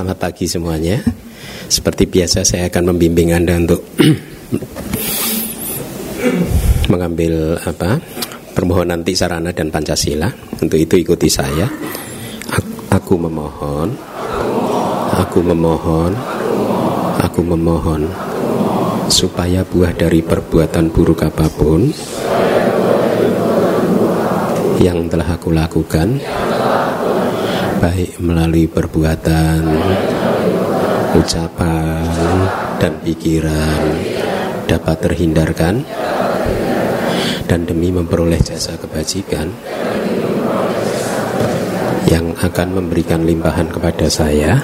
selamat pagi semuanya. Seperti biasa saya akan membimbing Anda untuk mengambil apa permohonan sarana dan Pancasila. Untuk itu ikuti saya. Aku memohon, aku memohon, aku memohon supaya buah dari perbuatan buruk apa pun yang telah aku lakukan baik melalui perbuatan, ucapan, dan pikiran dapat terhindarkan dan demi memperoleh jasa kebajikan yang akan memberikan limpahan kepada saya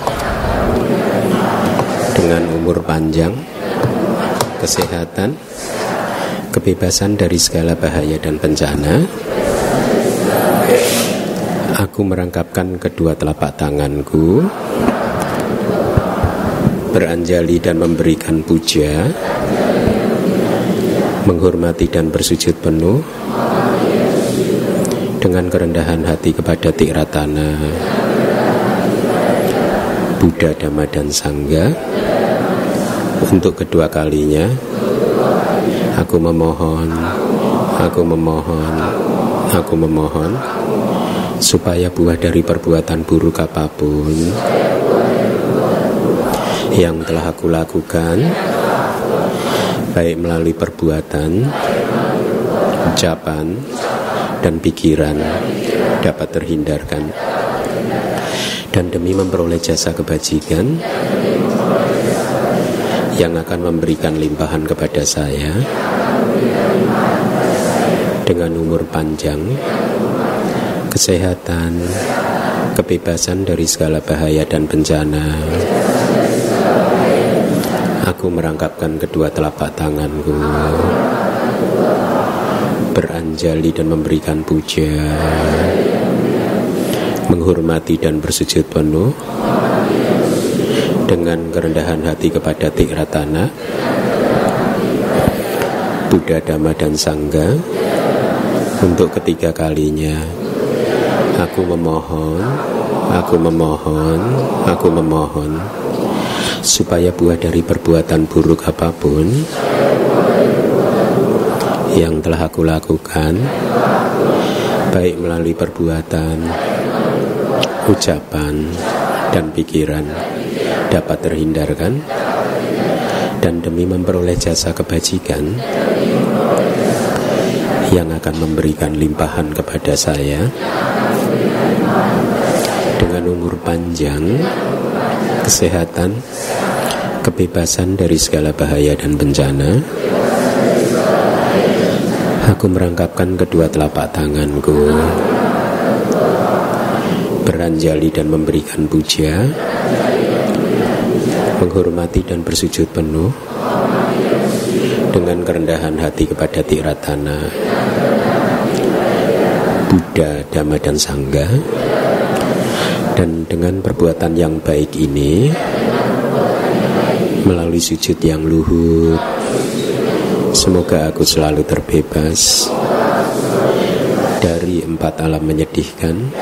dengan umur panjang, kesehatan, kebebasan dari segala bahaya dan bencana, Aku merangkapkan kedua telapak tanganku Beranjali dan memberikan puja Menghormati dan bersujud penuh Dengan kerendahan hati kepada Tikratana Buddha, Dhamma, dan Sangga Untuk kedua kalinya Aku memohon Aku memohon Aku memohon supaya buah dari perbuatan buruk apa pun yang telah aku lakukan baik melalui perbuatan, ucapan, dan pikiran dapat terhindarkan. Dan demi memperoleh jasa kebajikan yang akan memberikan limpahan kepada saya dengan umur panjang kesehatan, kebebasan dari segala bahaya dan bencana. Aku merangkapkan kedua telapak tanganku, beranjali dan memberikan puja, menghormati dan bersujud penuh dengan kerendahan hati kepada Tikratana, Buddha, Dhamma, dan Sangga untuk ketiga kalinya Aku memohon, aku memohon, aku memohon supaya buah dari perbuatan buruk apa pun yang telah aku lakukan baik melalui perbuatan, ucapan, dan pikiran dapat terhindarkan dan demi memperoleh jasa kebajikan yang akan memberikan limpahan kepada saya dengan umur panjang, kesehatan, kebebasan dari segala bahaya dan bencana. Aku merangkapkan kedua telapak tanganku, beranjali dan memberikan puja, menghormati dan bersujud penuh dengan kerendahan hati kepada Tiratana Buddha, Dhamma, dan Sangga dan dengan perbuatan yang baik ini melalui sujud yang luhur semoga aku selalu terbebas dari empat alam menyedihkan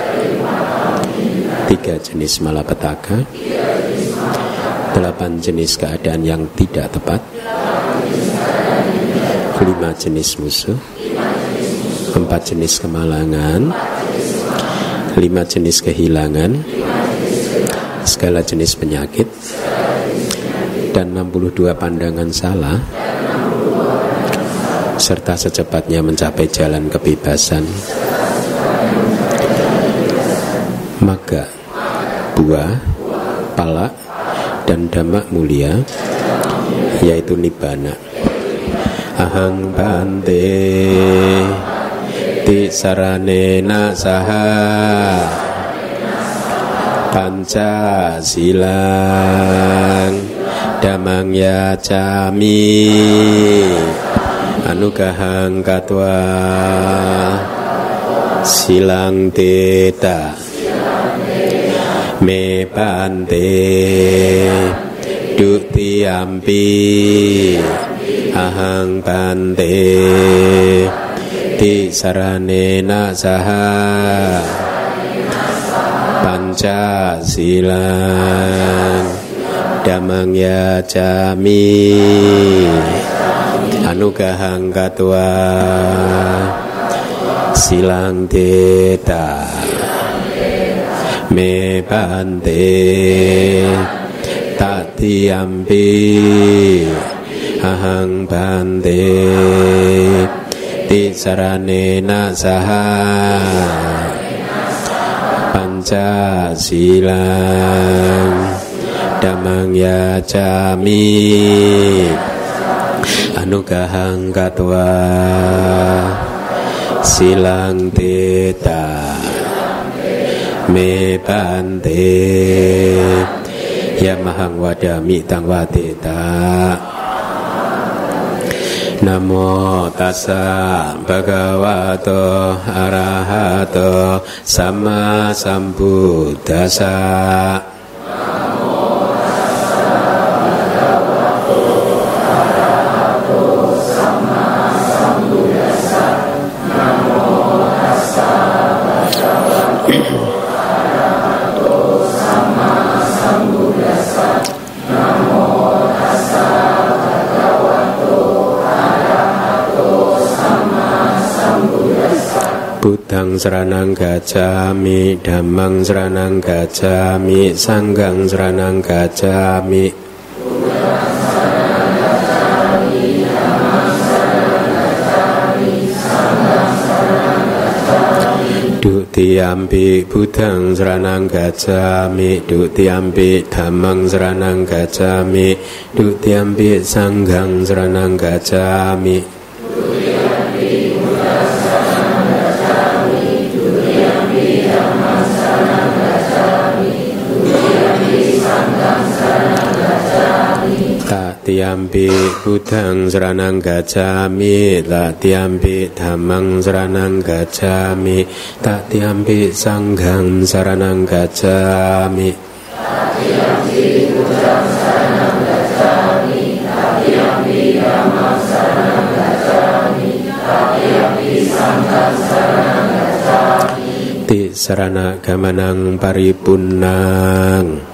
tiga jenis malapetaka delapan jenis keadaan yang tidak tepat lima jenis musuh empat jenis kemalangan. Lima jenis kehilangan. Segala jenis penyakit. Dan 62 pandangan salah. Serta secepatnya mencapai jalan kebebasan. Maka buah pala dan damak mulia yaitu nibbana. Ahang bante ติสารเนนะสหาปัญจศีลานดามังยาจามิอนุกหังกตวาสิลังเตตะเมปันเตดุติยัมปีอหังปันเต Ti saranena saha Pancasilan Damang ya jami. Anugahang katwa Silang teta Me bante. Tati ampi Ahang bante Ahang bante. ติสารเนนะสหาปัญจศีลาดัมังยาจามิอนุกหังกัตวาสิลังเตตาเมปันเตยะมหังวาจามิตังวาเตตา นโมตัสสะภะคะวะโต อะระหะโต สัมมาสัมพุทธัสสะ Dhammang saranang gacami Dhammang saranang gacami Sanggang saranang gacami Dutiampi Budang Seranang Gacami Dutiampi Dhammang Seranang Gacami Dutiampi Sanggang Seranang Gacami tiampi budang seranang gacami tak tiampi tamang seranang gacami tak tiampi sanggang saranang gacami. Tak tiampi saranang gacami tak tiampi gacami sanggang saranang gacami. Ti sarana gamanang paripunang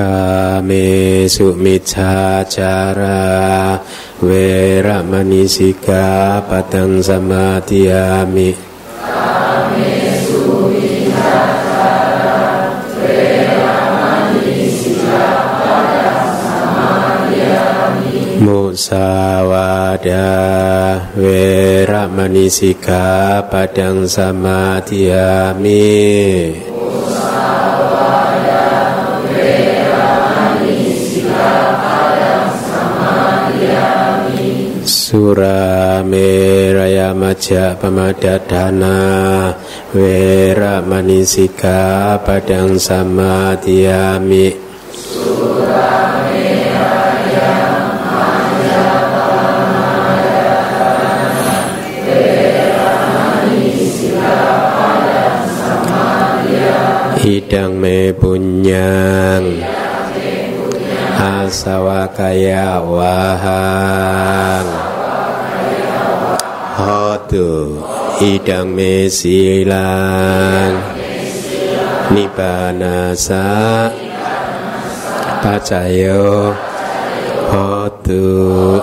Kami sumitha cara vera manisika patang kami. Kami sumitha cara vera manisika patang samati kami. Musawada vera. sura miraya maja pemadadana wera manisika padang sama tiami hidang me punyang asawa kaya waha idang mesilang nibanasa pacayo. Hotu.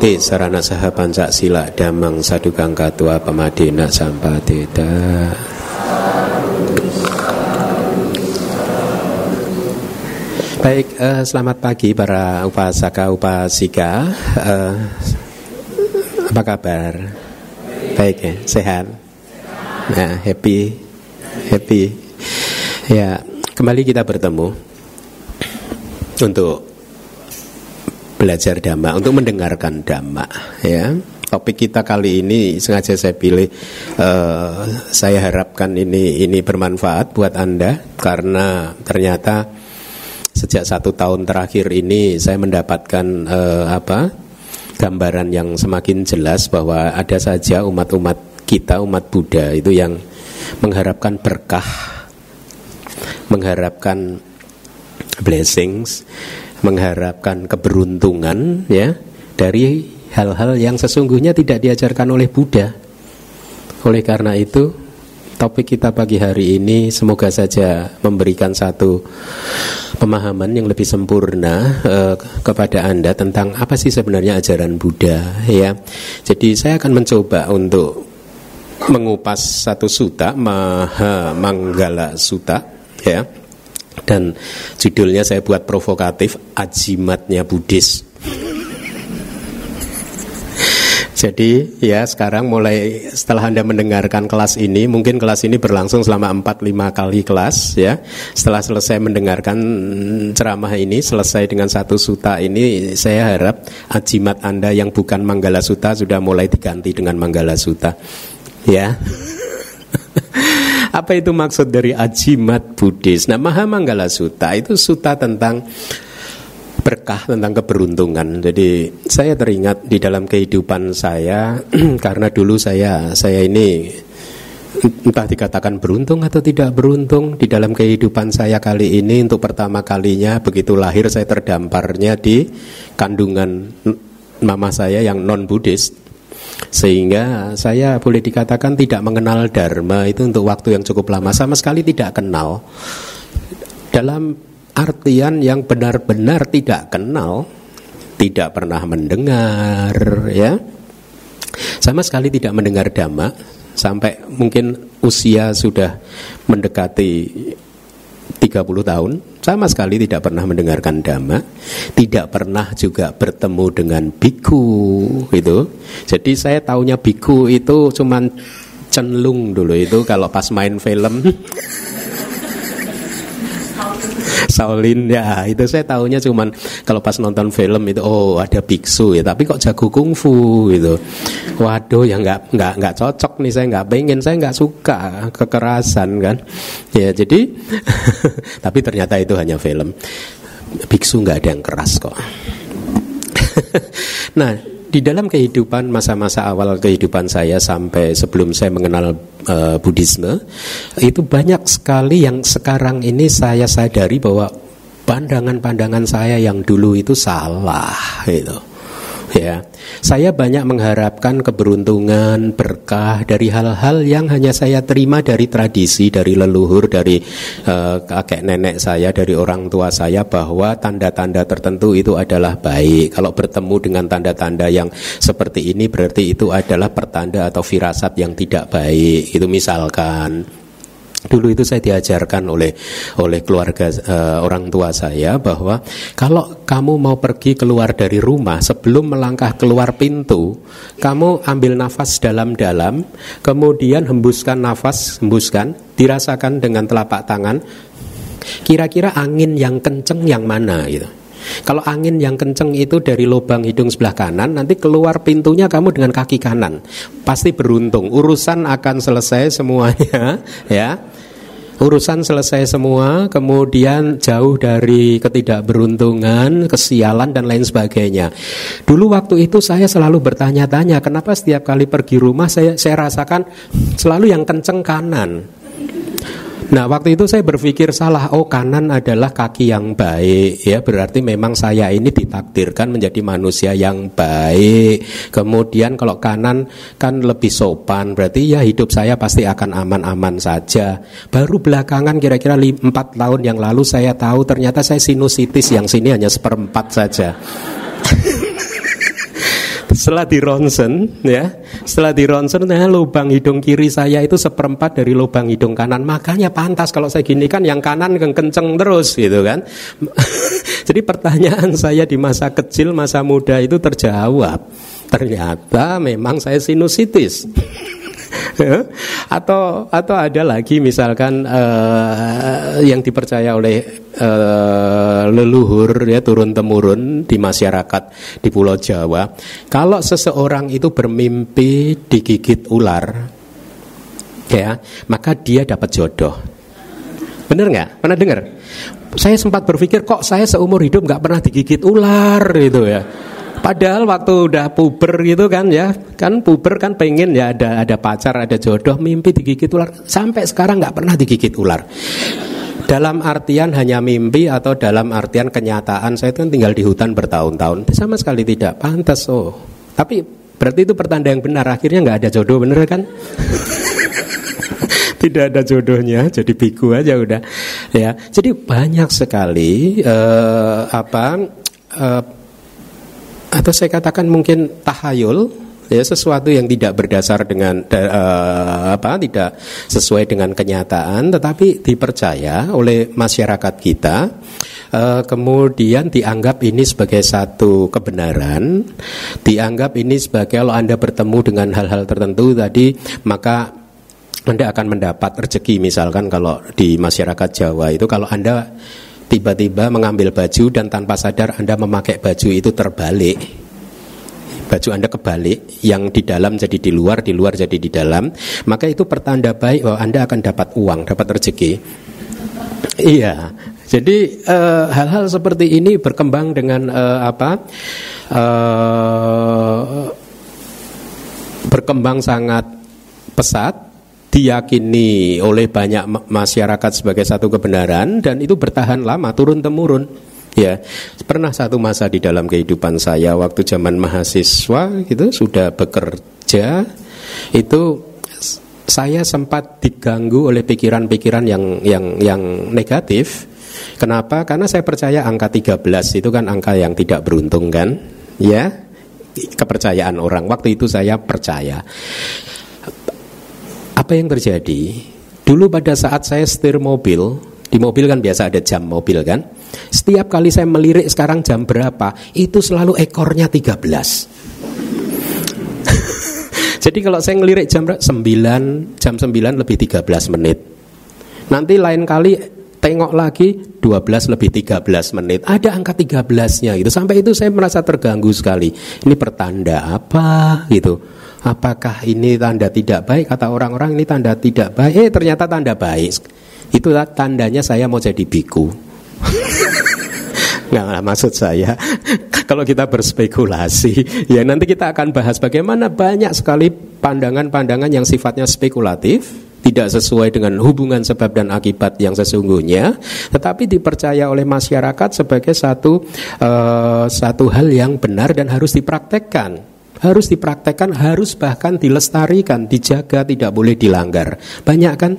Ti sarana saha pancak sila damang sadu kang katua pemadina sampatita Baik, eh, selamat pagi para upasaka upasika. Eh, apa kabar? baik ya sehat. Nah happy happy. Ya kembali kita bertemu untuk belajar dhamma untuk mendengarkan dhamma ya. Topik kita kali ini sengaja saya pilih uh, saya harapkan ini ini bermanfaat buat anda karena ternyata sejak satu tahun terakhir ini saya mendapatkan uh, apa gambaran yang semakin jelas bahwa ada saja umat-umat kita umat Buddha itu yang mengharapkan berkah, mengharapkan blessings, mengharapkan keberuntungan ya dari hal-hal yang sesungguhnya tidak diajarkan oleh Buddha. Oleh karena itu, topik kita pagi hari ini semoga saja memberikan satu pemahaman yang lebih sempurna uh, kepada Anda tentang apa sih sebenarnya ajaran Buddha ya. Jadi saya akan mencoba untuk mengupas satu suta Maha Manggala Suta ya. Dan judulnya saya buat provokatif ajimatnya Buddhis Jadi ya sekarang mulai setelah Anda mendengarkan kelas ini, mungkin kelas ini berlangsung selama 4-5 kali kelas ya. Setelah selesai mendengarkan ceramah ini, selesai dengan satu suta ini, saya harap ajimat Anda yang bukan Manggala Suta sudah mulai diganti dengan Manggala Suta. Ya. Apa itu maksud dari ajimat Buddhis? Nah, Maha Manggala Suta itu suta tentang berkah tentang keberuntungan. Jadi saya teringat di dalam kehidupan saya karena dulu saya saya ini entah dikatakan beruntung atau tidak beruntung di dalam kehidupan saya kali ini untuk pertama kalinya begitu lahir saya terdamparnya di kandungan mama saya yang non Buddhis sehingga saya boleh dikatakan tidak mengenal dharma itu untuk waktu yang cukup lama. Sama sekali tidak kenal. Dalam artian yang benar-benar tidak kenal, tidak pernah mendengar, ya, sama sekali tidak mendengar dhamma, sampai mungkin usia sudah mendekati 30 tahun, sama sekali tidak pernah mendengarkan dhamma, tidak pernah juga bertemu dengan biku itu. Jadi saya taunya biku itu cuman cenlung dulu itu kalau pas main film Shaolin. Ya itu saya tahunya cuman kalau pas nonton film itu oh ada biksu ya. Tapi kok jago kungfu gitu. Waduh ya nggak nggak nggak cocok nih. Saya nggak pengen saya nggak suka kekerasan kan. Ya jadi tapi ternyata itu hanya film. Biksu nggak ada yang keras kok. Nah di dalam kehidupan masa-masa awal kehidupan saya sampai sebelum saya mengenal uh, Buddhisme itu banyak sekali yang sekarang ini saya sadari bahwa pandangan-pandangan saya yang dulu itu salah gitu ya. Saya banyak mengharapkan keberuntungan, berkah dari hal-hal yang hanya saya terima dari tradisi, dari leluhur, dari uh, kakek nenek saya, dari orang tua saya bahwa tanda-tanda tertentu itu adalah baik. Kalau bertemu dengan tanda-tanda yang seperti ini berarti itu adalah pertanda atau firasat yang tidak baik. Itu misalkan Dulu itu saya diajarkan oleh oleh keluarga uh, orang tua saya bahwa kalau kamu mau pergi keluar dari rumah sebelum melangkah keluar pintu, kamu ambil nafas dalam-dalam, kemudian hembuskan nafas, hembuskan, dirasakan dengan telapak tangan. Kira-kira angin yang kenceng yang mana gitu. Kalau angin yang kenceng itu dari lubang hidung sebelah kanan, nanti keluar pintunya kamu dengan kaki kanan. Pasti beruntung. Urusan akan selesai semuanya, ya. Urusan selesai semua, kemudian jauh dari ketidakberuntungan, kesialan dan lain sebagainya. Dulu waktu itu saya selalu bertanya-tanya, kenapa setiap kali pergi rumah saya saya rasakan selalu yang kenceng kanan. Nah waktu itu saya berpikir salah Oh kanan adalah kaki yang baik. Ya berarti memang saya ini ditakdirkan menjadi manusia yang baik. Kemudian kalau kanan kan lebih sopan Berarti ya hidup saya pasti akan aman-aman saja. Baru belakangan kira-kira 4 tahun yang lalu saya tahu Ternyata saya sinusitis yang sini hanya seperempat saja setelah di ronsen ya. Setelah di ronsen nah, lubang hidung kiri saya itu seperempat dari lubang hidung kanan. Makanya pantas kalau saya gini kan yang kanan kenceng terus gitu kan. Jadi pertanyaan saya di masa kecil masa muda itu terjawab. Ternyata memang saya sinusitis. Atau atau ada lagi misalkan uh, yang dipercaya oleh uh, leluhur ya turun temurun di masyarakat di Pulau Jawa. Kalau seseorang itu bermimpi digigit ular ya maka dia dapat jodoh. Benar nggak? Pernah dengar? Saya sempat berpikir kok saya seumur hidup nggak pernah digigit ular? Gitu ya. Padahal waktu udah puber gitu kan ya, kan puber kan pengen ya ada ada pacar, ada jodoh, mimpi digigit ular. Sampai sekarang nggak pernah digigit ular. Dalam artian hanya mimpi atau dalam artian kenyataan saya kan tinggal di hutan bertahun-tahun sama sekali tidak pantas oh. Tapi berarti itu pertanda yang benar. Akhirnya nggak ada jodoh bener kan? tidak ada jodohnya jadi biku aja udah ya jadi banyak sekali uh, apa uh, atau saya katakan mungkin tahayul ya sesuatu yang tidak berdasar dengan uh, apa tidak sesuai dengan kenyataan tetapi dipercaya oleh masyarakat kita uh, kemudian dianggap ini sebagai satu kebenaran dianggap ini sebagai kalau Anda bertemu dengan hal-hal tertentu tadi maka anda akan mendapat rezeki misalkan kalau di masyarakat Jawa itu kalau Anda tiba-tiba mengambil baju dan tanpa sadar Anda memakai baju itu terbalik. Baju Anda kebalik, yang di dalam jadi di luar, di luar jadi di dalam, maka itu pertanda baik bahwa Anda akan dapat uang, dapat rezeki. Iya, jadi eh, hal-hal uh, seperti ini berkembang dengan uh, apa? Uh, berkembang sangat pesat diyakini oleh banyak masyarakat sebagai satu kebenaran dan itu bertahan lama turun temurun ya pernah satu masa di dalam kehidupan saya waktu zaman mahasiswa itu sudah bekerja itu saya sempat diganggu oleh pikiran-pikiran yang yang yang negatif. Kenapa? Karena saya percaya angka 13 itu kan angka yang tidak beruntung kan? Ya kepercayaan orang. Waktu itu saya percaya. Apa yang terjadi? Dulu pada saat saya setir mobil, di mobil kan biasa ada jam mobil kan. Setiap kali saya melirik sekarang jam berapa, itu selalu ekornya 13. Jadi kalau saya ngelirik jam 9, jam 9 lebih 13 menit. Nanti lain kali tengok lagi 12 lebih 13 menit. Ada angka 13-nya gitu. Sampai itu saya merasa terganggu sekali. Ini pertanda apa gitu. Apakah ini tanda tidak baik? Kata orang-orang ini tanda tidak baik. Eh ternyata tanda baik. Itulah tandanya saya mau jadi biku. Nggak, maksud saya kalau kita berspekulasi ya nanti kita akan bahas bagaimana banyak sekali pandangan-pandangan yang sifatnya spekulatif tidak sesuai dengan hubungan sebab dan akibat yang sesungguhnya tetapi dipercaya oleh masyarakat sebagai satu uh, satu hal yang benar dan harus dipraktekkan harus dipraktekkan, harus bahkan dilestarikan, dijaga, tidak boleh dilanggar. Banyak kan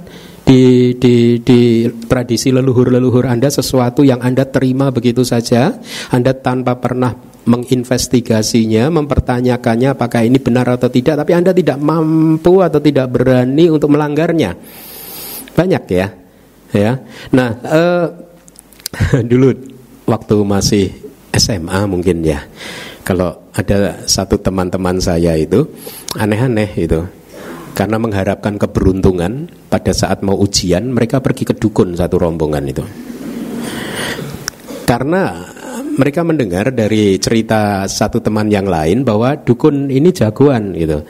di, di, di tradisi leluhur-leluhur Anda sesuatu yang Anda terima begitu saja, Anda tanpa pernah menginvestigasinya, mempertanyakannya apakah ini benar atau tidak, tapi Anda tidak mampu atau tidak berani untuk melanggarnya. Banyak ya, ya. Nah, eh, dulu waktu masih SMA mungkin ya kalau ada satu teman-teman saya itu aneh-aneh itu karena mengharapkan keberuntungan pada saat mau ujian mereka pergi ke dukun satu rombongan itu. Karena mereka mendengar dari cerita satu teman yang lain bahwa dukun ini jagoan gitu.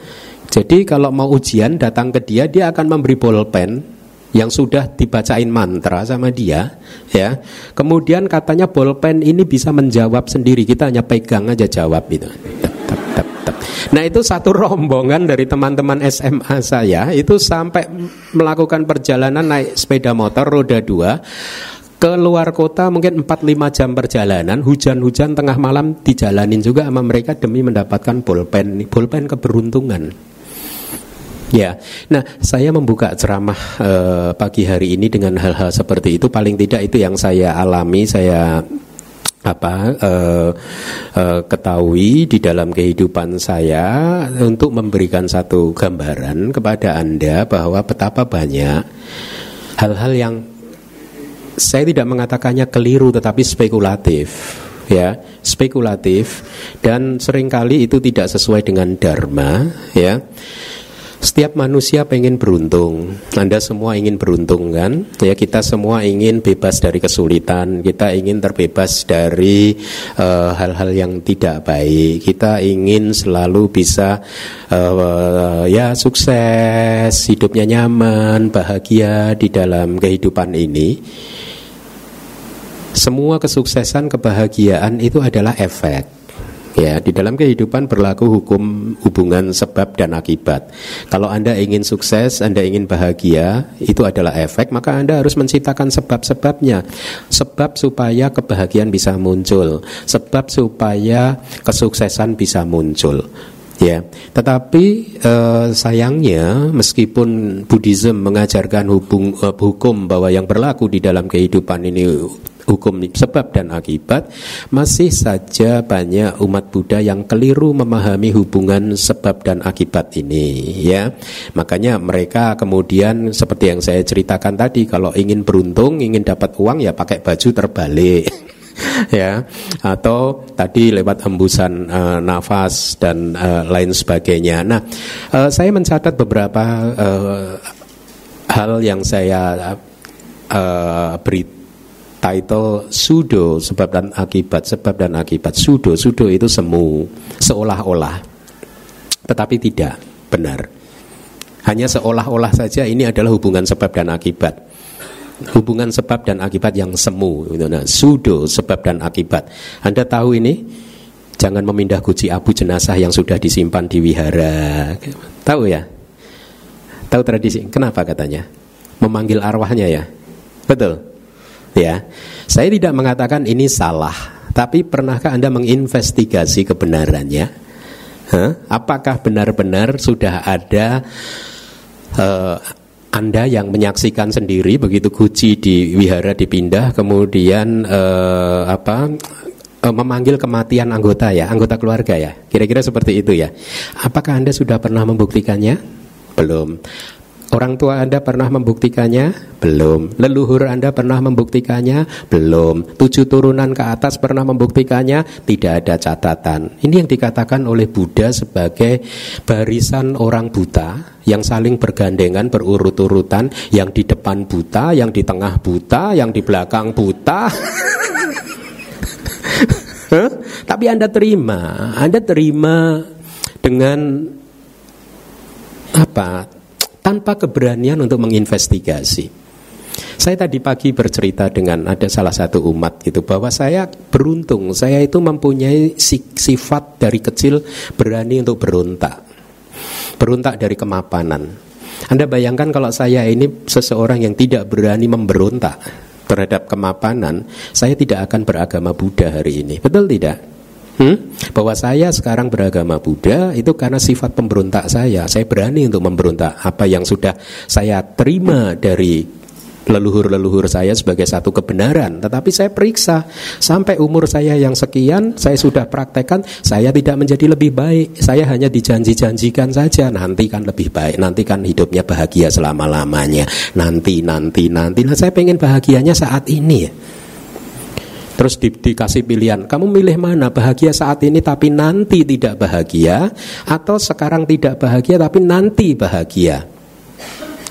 Jadi kalau mau ujian datang ke dia dia akan memberi bolpen yang sudah dibacain mantra sama dia ya. Kemudian katanya bolpen ini bisa menjawab sendiri kita hanya pegang aja jawab itu Nah itu satu rombongan dari teman-teman SMA saya itu sampai melakukan perjalanan naik sepeda motor roda dua ke luar kota mungkin 4-5 jam perjalanan. Hujan-hujan tengah malam dijalanin juga sama mereka demi mendapatkan bolpen. Bolpen keberuntungan. Ya, nah saya membuka ceramah uh, pagi hari ini dengan hal-hal seperti itu. Paling tidak itu yang saya alami, saya apa uh, uh, ketahui di dalam kehidupan saya untuk memberikan satu gambaran kepada anda bahwa betapa banyak hal-hal yang saya tidak mengatakannya keliru tetapi spekulatif ya spekulatif dan sering kali itu tidak sesuai dengan dharma ya Setiap manusia pengen beruntung. Anda semua ingin beruntung kan? Ya kita semua ingin bebas dari kesulitan. Kita ingin terbebas dari eh, hal-hal uh, yang tidak baik. Kita ingin selalu bisa uh, ya sukses, hidupnya nyaman, bahagia di dalam kehidupan ini. Semua kesuksesan, kebahagiaan itu adalah efek Ya, di dalam kehidupan berlaku hukum hubungan sebab dan akibat. Kalau Anda ingin sukses, Anda ingin bahagia, itu adalah efek, maka Anda harus menciptakan sebab-sebabnya. Sebab supaya kebahagiaan bisa muncul, sebab supaya kesuksesan bisa muncul. Ya, tetapi eh, sayangnya meskipun Buddhism mengajarkan hubung, eh, hukum bahwa yang berlaku di dalam kehidupan ini hukum sebab dan akibat masih saja banyak umat Buddha yang keliru memahami hubungan sebab dan akibat ini ya makanya mereka kemudian seperti yang saya ceritakan tadi kalau ingin beruntung ingin dapat uang ya pakai baju terbalik ya atau tadi lewat hembusan uh, nafas dan uh, lain sebagainya. Nah, uh, saya mencatat beberapa uh, hal yang saya uh, beri title sudo sebab dan akibat sebab dan akibat. Sudo sudo itu semu seolah-olah. Tetapi tidak benar. Hanya seolah-olah saja ini adalah hubungan sebab dan akibat. Hubungan sebab dan akibat yang semu nah, sudo sebab dan akibat. Anda tahu ini? Jangan memindah guci abu jenazah yang sudah disimpan di wihara. Tahu ya? Tahu tradisi? Kenapa katanya? Memanggil arwahnya ya? Betul ya. Saya tidak mengatakan ini salah tapi pernahkah anda menginvestigasi kebenarannya? Huh? apakah benar-benar sudah ada uh, anda yang menyaksikan sendiri begitu guci di wihara dipindah kemudian uh, apa uh, memanggil kematian anggota ya anggota keluarga ya? Kira-kira seperti itu ya. Apakah anda sudah pernah membuktikannya? Belum Orang tua Anda pernah membuktikannya? Belum. Leluhur Anda pernah membuktikannya? Belum. Tujuh turunan ke atas pernah membuktikannya? Tidak ada catatan. Ini yang dikatakan oleh Buddha sebagai barisan orang buta yang saling bergandengan berurut-urutan, yang di depan buta, yang di tengah buta, yang di belakang buta. Tapi Anda terima, Anda terima dengan apa? Tanpa keberanian untuk menginvestigasi. Saya tadi pagi bercerita dengan ada salah satu umat gitu bahwa saya beruntung, saya itu mempunyai sifat dari kecil berani untuk berontak. Berontak dari kemapanan. Anda bayangkan kalau saya ini seseorang yang tidak berani memberontak terhadap kemapanan, saya tidak akan beragama Buddha hari ini. Betul tidak? Hmm? Bahwa saya sekarang beragama Buddha itu karena sifat pemberontak saya. Saya berani untuk memberontak apa yang sudah saya terima dari leluhur-leluhur saya sebagai satu kebenaran. Tetapi saya periksa sampai umur saya yang sekian, saya sudah praktekkan, saya tidak menjadi lebih baik. Saya hanya dijanji-janjikan saja, nanti kan lebih baik, nanti kan hidupnya bahagia selama-lamanya. Nanti, nanti, nanti. Nah saya pengen bahagianya saat ini. Terus di, dikasih pilihan, kamu milih mana? Bahagia saat ini tapi nanti tidak bahagia atau sekarang tidak bahagia tapi nanti bahagia?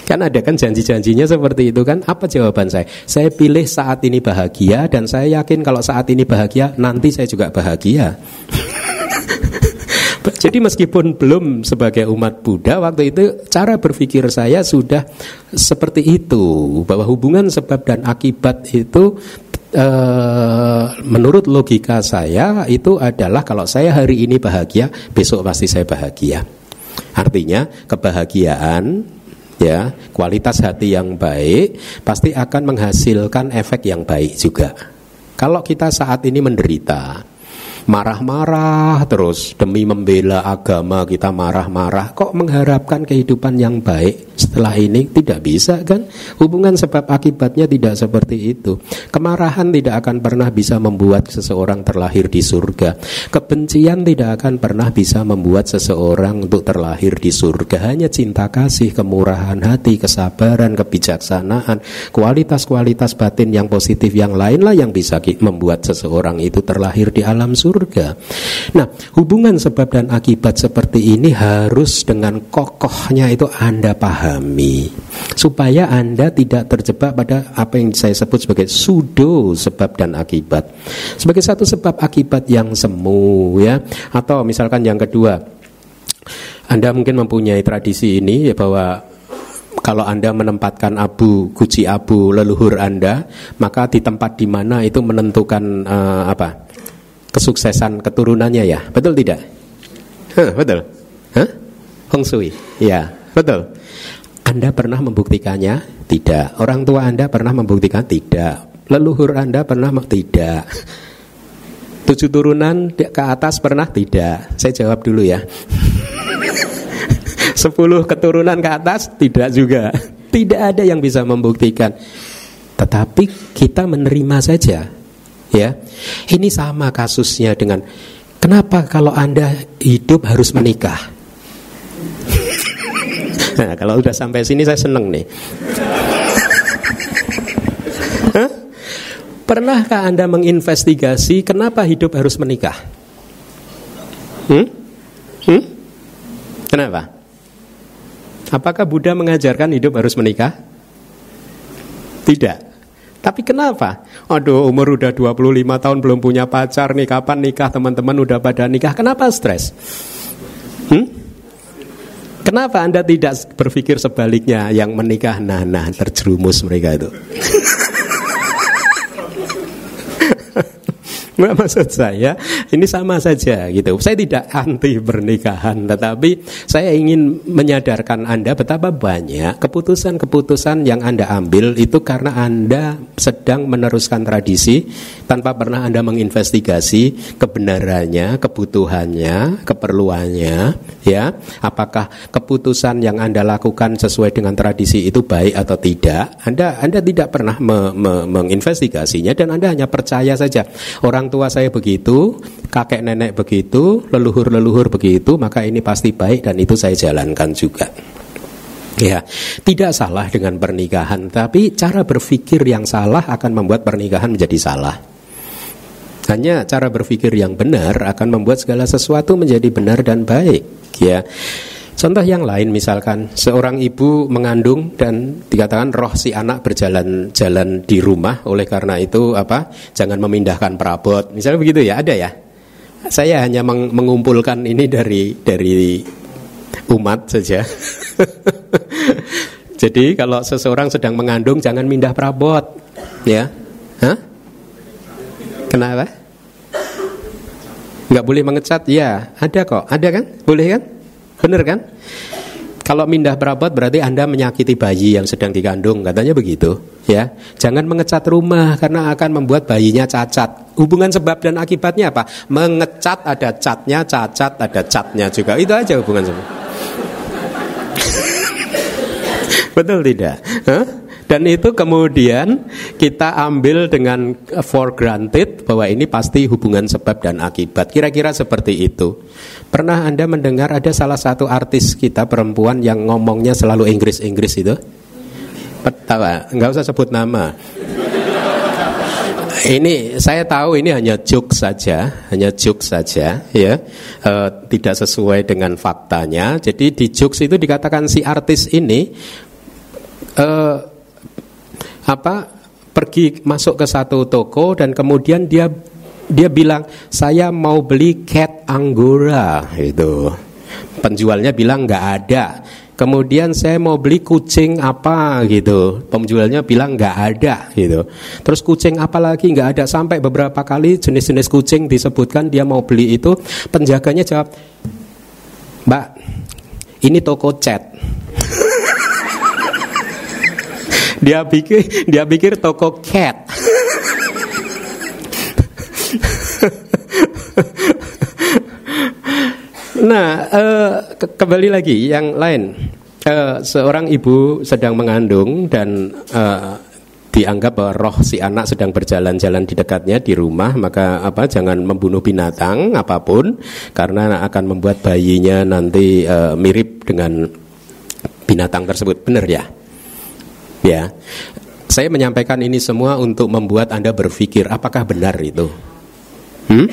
Kan ada kan janji-janjinya seperti itu kan? Apa jawaban saya? Saya pilih saat ini bahagia dan saya yakin kalau saat ini bahagia, nanti saya juga bahagia. Jadi meskipun belum sebagai umat Buddha waktu itu cara berpikir saya sudah seperti itu bahwa hubungan sebab dan akibat itu Uh, menurut logika saya itu adalah kalau saya hari ini bahagia, besok pasti saya bahagia. Artinya kebahagiaan ya, kualitas hati yang baik pasti akan menghasilkan efek yang baik juga. Kalau kita saat ini menderita, marah-marah terus demi membela agama kita marah-marah kok mengharapkan kehidupan yang baik setelah ini? Tidak bisa kan? Hubungan sebab akibatnya tidak seperti itu. Kemarahan tidak akan pernah bisa membuat seseorang terlahir di surga. Kebencian tidak akan pernah bisa membuat seseorang untuk terlahir di surga. Hanya cinta kasih kemurahan hati kesabaran kebijaksanaan kualitas-kualitas batin yang positif yang lainlah yang bisa membuat seseorang itu terlahir di alam surga surga. Nah, hubungan sebab dan akibat seperti ini harus dengan kokohnya itu Anda pahami supaya Anda tidak terjebak pada apa yang saya sebut sebagai sudo sebab dan akibat. Sebagai satu sebab akibat yang semu ya atau misalkan yang kedua anda mungkin mempunyai tradisi ini ya bahwa kalau Anda menempatkan abu, guci abu leluhur Anda, maka di tempat di mana itu menentukan uh, apa? Kesuksesan keturunannya ya. Betul tidak? Huh, betul. Hah? Hong Sui. Ya, betul. Anda pernah membuktikannya? Tidak. Orang tua Anda pernah membuktikan? Tidak. Leluhur Anda pernah tidak. Tujuh turunan ke atas pernah tidak? Saya jawab dulu ya. Sepuluh keturunan ke atas tidak juga. Tidak ada yang bisa membuktikan. Tetapi kita menerima saja. Ya. Ini sama kasusnya dengan kenapa kalau Anda hidup harus menikah? nah, kalau udah sampai sini saya seneng nih. Pernahkah Anda menginvestigasi kenapa hidup harus menikah? Hmm? Hmm? Kenapa? Apakah Buddha mengajarkan hidup harus menikah? Tidak. Tapi kenapa? Aduh, umur udah 25 tahun belum punya pacar nih, kapan nikah teman-teman udah pada nikah? Kenapa stres? Hmm? Kenapa Anda tidak berpikir sebaliknya yang menikah nah-nah terjerumus mereka itu? Maksud saya ini sama saja gitu. Saya tidak anti pernikahan, tetapi saya ingin menyadarkan Anda betapa banyak keputusan-keputusan yang Anda ambil itu karena Anda sedang meneruskan tradisi tanpa pernah Anda menginvestigasi kebenarannya, kebutuhannya, keperluannya, ya. Apakah keputusan yang Anda lakukan sesuai dengan tradisi itu baik atau tidak? Anda Anda tidak pernah me, me, menginvestigasinya dan Anda hanya percaya saja. Orang tua saya begitu, kakek nenek begitu, leluhur-leluhur begitu, maka ini pasti baik dan itu saya jalankan juga. Ya, tidak salah dengan pernikahan, tapi cara berpikir yang salah akan membuat pernikahan menjadi salah. Hanya cara berpikir yang benar akan membuat segala sesuatu menjadi benar dan baik, ya. Contoh yang lain misalkan seorang ibu mengandung dan dikatakan roh si anak berjalan-jalan di rumah oleh karena itu apa jangan memindahkan perabot. Misalnya begitu ya ada ya? Saya hanya meng mengumpulkan ini dari dari umat saja. Jadi kalau seseorang sedang mengandung jangan mindah perabot ya. Hah? kenapa? Nggak boleh mengecat? Ya ada kok. Ada kan? Boleh kan Benar kan? Kalau mindah perabot berarti Anda menyakiti bayi yang sedang dikandung, katanya begitu, ya. Jangan mengecat rumah karena akan membuat bayinya cacat. Hubungan sebab dan akibatnya apa? Mengecat ada catnya, cacat ada catnya juga. Itu aja hubungan sebab. Betul tidak? Huh? Dan itu kemudian kita ambil dengan for granted bahwa ini pasti hubungan sebab dan akibat. Kira-kira seperti itu. Pernah Anda mendengar ada salah satu artis kita perempuan yang ngomongnya selalu Inggris-Inggris itu? Tahu, nggak usah sebut nama. Ini saya tahu ini hanya joke saja, hanya joke saja, ya, e, tidak sesuai dengan faktanya. Jadi di jokes itu dikatakan si artis ini e, apa pergi masuk ke satu toko dan kemudian dia dia bilang saya mau beli cat anggora itu penjualnya bilang nggak ada. Kemudian saya mau beli kucing apa gitu. Penjualnya bilang nggak ada gitu. Terus kucing apa lagi? Nggak ada. Sampai beberapa kali jenis-jenis kucing disebutkan dia mau beli itu. Penjaganya jawab mbak ini toko cat dia pikir dia pikir toko cat. nah, uh, ke kembali lagi yang lain. Uh, seorang ibu sedang mengandung dan uh, dianggap bahwa roh si anak sedang berjalan-jalan di dekatnya di rumah maka apa jangan membunuh binatang apa pun karena akan membuat bayinya nanti uh, mirip dengan binatang tersebut benar ya Ya, saya menyampaikan ini semua untuk membuat Anda berpikir apakah benar itu. Hmm?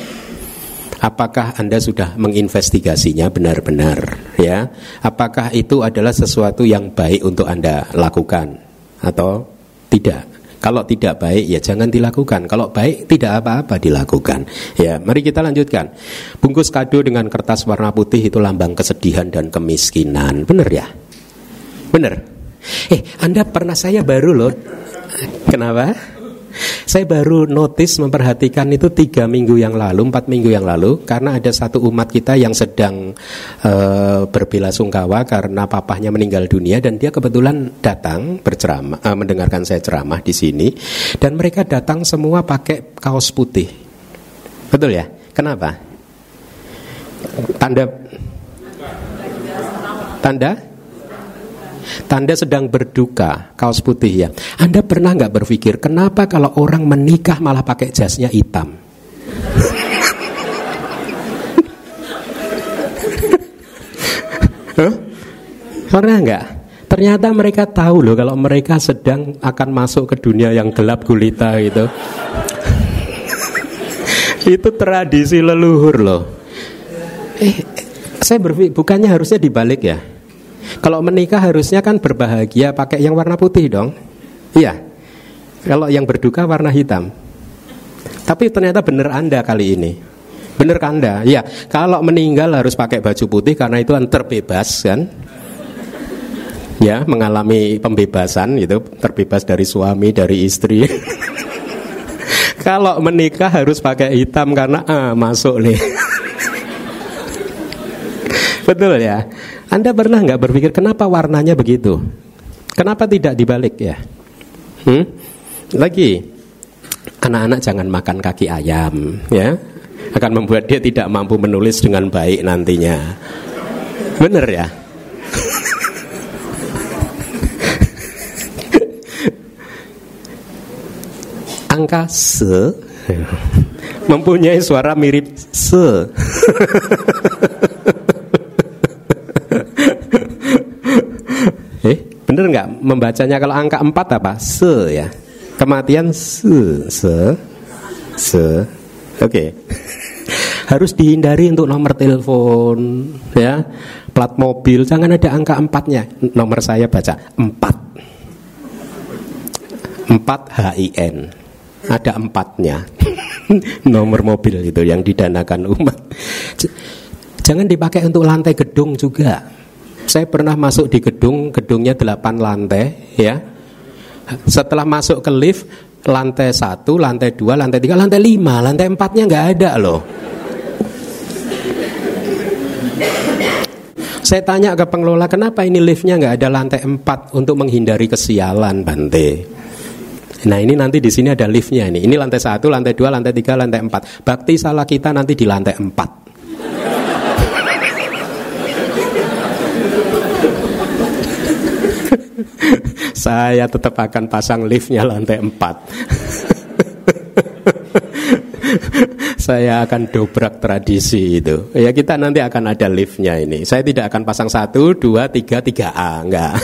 Apakah Anda sudah menginvestigasinya benar-benar ya? Apakah itu adalah sesuatu yang baik untuk Anda lakukan atau tidak? Kalau tidak baik ya jangan dilakukan. Kalau baik tidak apa-apa dilakukan. Ya, mari kita lanjutkan. Bungkus kado dengan kertas warna putih itu lambang kesedihan dan kemiskinan. Benar ya? Benar. Eh, Anda pernah saya baru loh. Kenapa? Saya baru notice memperhatikan itu tiga minggu yang lalu, empat minggu yang lalu, karena ada satu umat kita yang sedang uh, berbela sungkawa karena papahnya meninggal dunia dan dia kebetulan datang berceramah, uh, mendengarkan saya ceramah di sini, dan mereka datang semua pakai kaos putih, betul ya? Kenapa? Tanda tanda Tanda sedang berduka, kaos putih ya. Anda pernah nggak berpikir kenapa kalau orang menikah malah pakai jasnya hitam? huh? Pernah nggak? Ternyata mereka tahu loh kalau mereka sedang akan masuk ke dunia yang gelap gulita gitu. Itu tradisi leluhur loh. Eh, saya berpikir bukannya harusnya dibalik ya? Kalau menikah harusnya kan berbahagia pakai yang warna putih dong. Iya. Kalau yang berduka warna hitam. Tapi ternyata benar Anda kali ini. Benar kan Anda? Ya, kalau meninggal harus pakai baju putih karena itu kan terbebas kan. Ya, mengalami pembebasan itu terbebas dari suami, dari istri. kalau menikah harus pakai hitam karena ah, masuk nih. Betul ya. Anda pernah nggak berpikir kenapa warnanya begitu? Kenapa tidak dibalik ya? Hmm? Lagi, anak-anak jangan makan kaki ayam, ya, akan membuat dia tidak mampu menulis dengan baik nantinya. Bener ya? Angka se mempunyai suara mirip se. Bener nggak membacanya kalau angka 4 apa? Se ya. Kematian se, se, se. Oke. Okay. Harus dihindari untuk nomor telepon, ya, plat mobil, jangan ada angka empatnya. Nomor saya baca empat, empat HIN, ada empatnya. nomor mobil itu yang didanakan umat. Jangan dipakai untuk lantai gedung juga. Saya pernah masuk di gedung, gedungnya 8 lantai, ya. Setelah masuk ke lift, lantai 1, lantai 2, lantai 3, lantai 5, lantai 4-nya nggak ada loh. Saya tanya ke pengelola, kenapa ini liftnya nggak ada lantai 4 untuk menghindari kesialan, Bante? Nah ini nanti di sini ada liftnya ini. Ini lantai 1, lantai 2, lantai 3, lantai 4. Bakti salah kita nanti di lantai 4. Saya tetap akan pasang liftnya lantai 4 Saya akan dobrak tradisi itu. Ya kita nanti akan ada liftnya ini. Saya tidak akan pasang 1, 2, 3, 3A Enggak.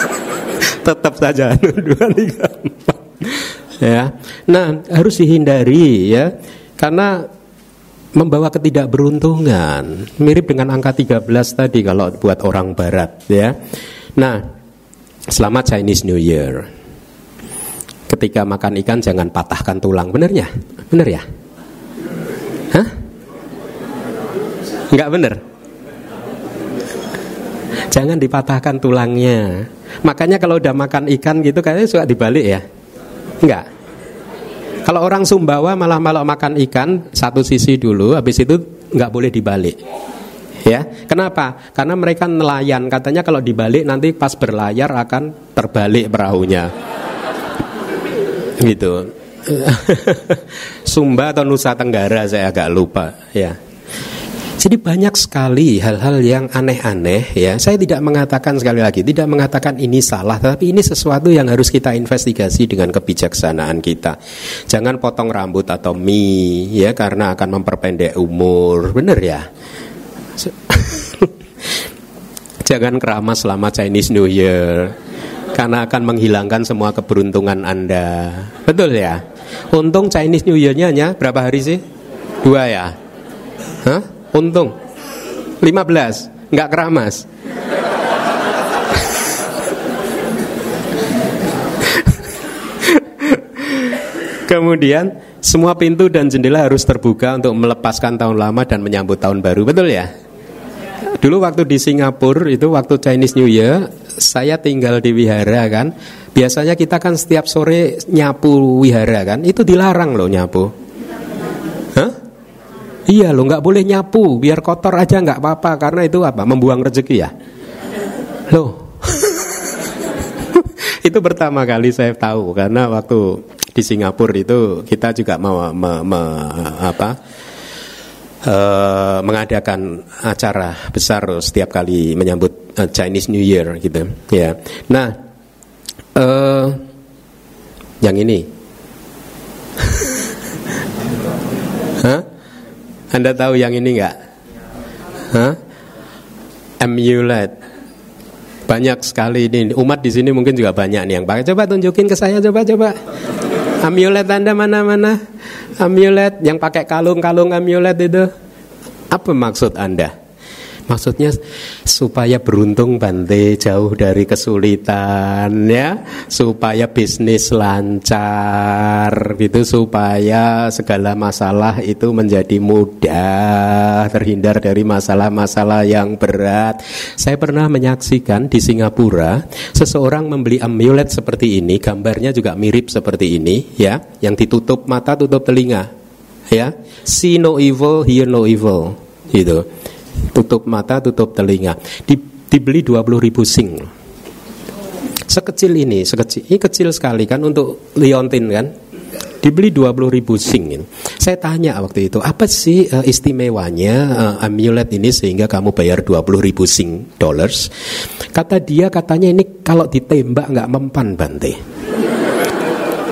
Tetap saja 2, 3, 4 ya. Nah harus dihindari ya. Karena membawa ketidakberuntungan. Mirip dengan angka 13 tadi kalau buat orang barat ya. Nah, Selamat Chinese New Year. Ketika makan ikan jangan patahkan tulang, benernya? Bener ya? Hah? Enggak bener? Jangan dipatahkan tulangnya. Makanya kalau udah makan ikan gitu kayaknya suka dibalik ya? Enggak. Kalau orang Sumbawa malah malah makan ikan satu sisi dulu, habis itu nggak boleh dibalik. Ya, kenapa? Karena mereka nelayan. Katanya kalau dibalik nanti pas berlayar akan terbalik perahunya. Gitu. Sumba atau Nusa Tenggara saya agak lupa ya. Jadi banyak sekali hal-hal yang aneh-aneh ya. Saya tidak mengatakan sekali lagi, tidak mengatakan ini salah, tapi ini sesuatu yang harus kita investigasi dengan kebijaksanaan kita. Jangan potong rambut atau mie ya karena akan memperpendek umur. Benar ya? Jangan keramas selama Chinese New Year karena akan menghilangkan semua keberuntungan Anda. Betul ya? Untung Chinese New Year-nya hanya berapa hari sih? Dua ya? Hah? Untung 15 Nggak keramas Kemudian semua pintu dan jendela harus terbuka untuk melepaskan tahun lama dan menyambut tahun baru, betul ya? Dulu waktu di Singapura itu waktu Chinese New Year, saya tinggal di wihara kan. Biasanya kita kan setiap sore nyapu wihara kan, itu dilarang loh nyapu. Hah? Iya loh, nggak boleh nyapu, biar kotor aja nggak apa-apa karena itu apa? Membuang rezeki ya. Loh, itu pertama kali saya tahu karena waktu di Singapura itu kita juga mau me, me, apa uh, mengadakan acara besar setiap kali menyambut uh, Chinese New Year gitu ya. Nah, uh, yang ini, Hah? Anda tahu yang ini nggak? Hah? Amulet. Banyak sekali ini umat di sini mungkin juga banyak nih yang pakai. Coba tunjukin ke saya, coba coba. Amulet Anda mana-mana? Amulet yang pakai kalung-kalung amulet itu. Apa maksud Anda? Maksudnya supaya beruntung Bante jauh dari kesulitan ya, supaya bisnis lancar gitu, supaya segala masalah itu menjadi mudah, terhindar dari masalah-masalah yang berat. Saya pernah menyaksikan di Singapura seseorang membeli amulet seperti ini, gambarnya juga mirip seperti ini ya, yang ditutup mata, tutup telinga. Ya, see no evil, hear no evil gitu tutup mata, tutup telinga. Di, dibeli 20 ribu sing. Sekecil ini, sekecil ini kecil sekali kan untuk liontin kan. Dibeli 20 ribu sing. Saya tanya waktu itu, apa sih uh, istimewanya uh, amulet ini sehingga kamu bayar 20 ribu sing dollars? Kata dia, katanya ini kalau ditembak nggak mempan Bante.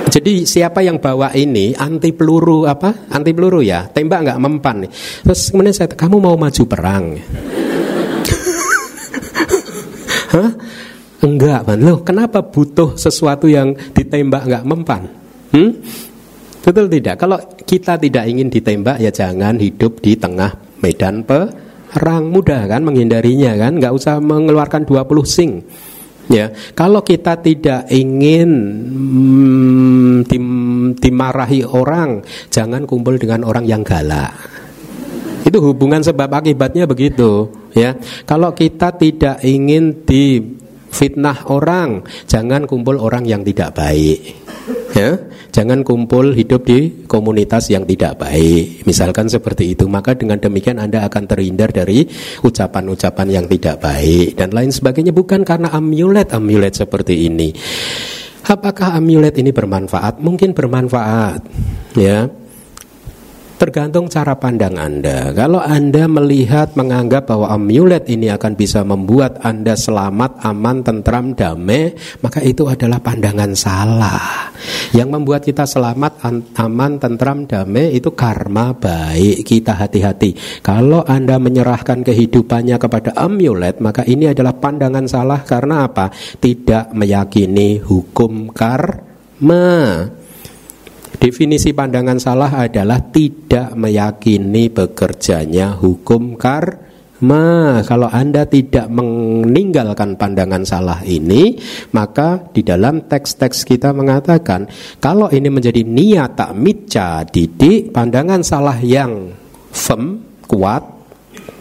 Jadi siapa yang bawa ini anti peluru apa? Anti peluru ya, tembak nggak mempan. Terus kemudian saya, kamu mau maju perang? Hah? Enggak, man. Loh, kenapa butuh sesuatu yang ditembak nggak mempan? Hmm? Betul tidak? Kalau kita tidak ingin ditembak ya jangan hidup di tengah medan perang mudah kan menghindarinya kan, nggak usah mengeluarkan 20 sing. Ya, kalau kita tidak ingin hmm, dim, dimarahi orang, jangan kumpul dengan orang yang galak. Itu hubungan sebab akibatnya begitu, ya. Kalau kita tidak ingin difitnah orang, jangan kumpul orang yang tidak baik. Ya, jangan kumpul hidup di komunitas yang tidak baik. Misalkan seperti itu, maka dengan demikian Anda akan terhindar dari ucapan-ucapan yang tidak baik dan lain sebagainya bukan karena amulet-amulet seperti ini. Apakah amulet ini bermanfaat? Mungkin bermanfaat, ya. Tergantung cara pandang Anda. Kalau Anda melihat menganggap bahwa amulet ini akan bisa membuat Anda selamat, aman, tentram, damai, maka itu adalah pandangan salah. Yang membuat kita selamat, aman, tentram, damai itu karma baik. Kita hati-hati. Kalau Anda menyerahkan kehidupannya kepada amulet, maka ini adalah pandangan salah karena apa? Tidak meyakini hukum karma. Definisi pandangan salah adalah tidak meyakini bekerjanya hukum karma. Kalau Anda tidak meninggalkan pandangan salah ini, maka di dalam teks-teks kita mengatakan kalau ini menjadi niata mica didik, pandangan salah yang firm, kuat,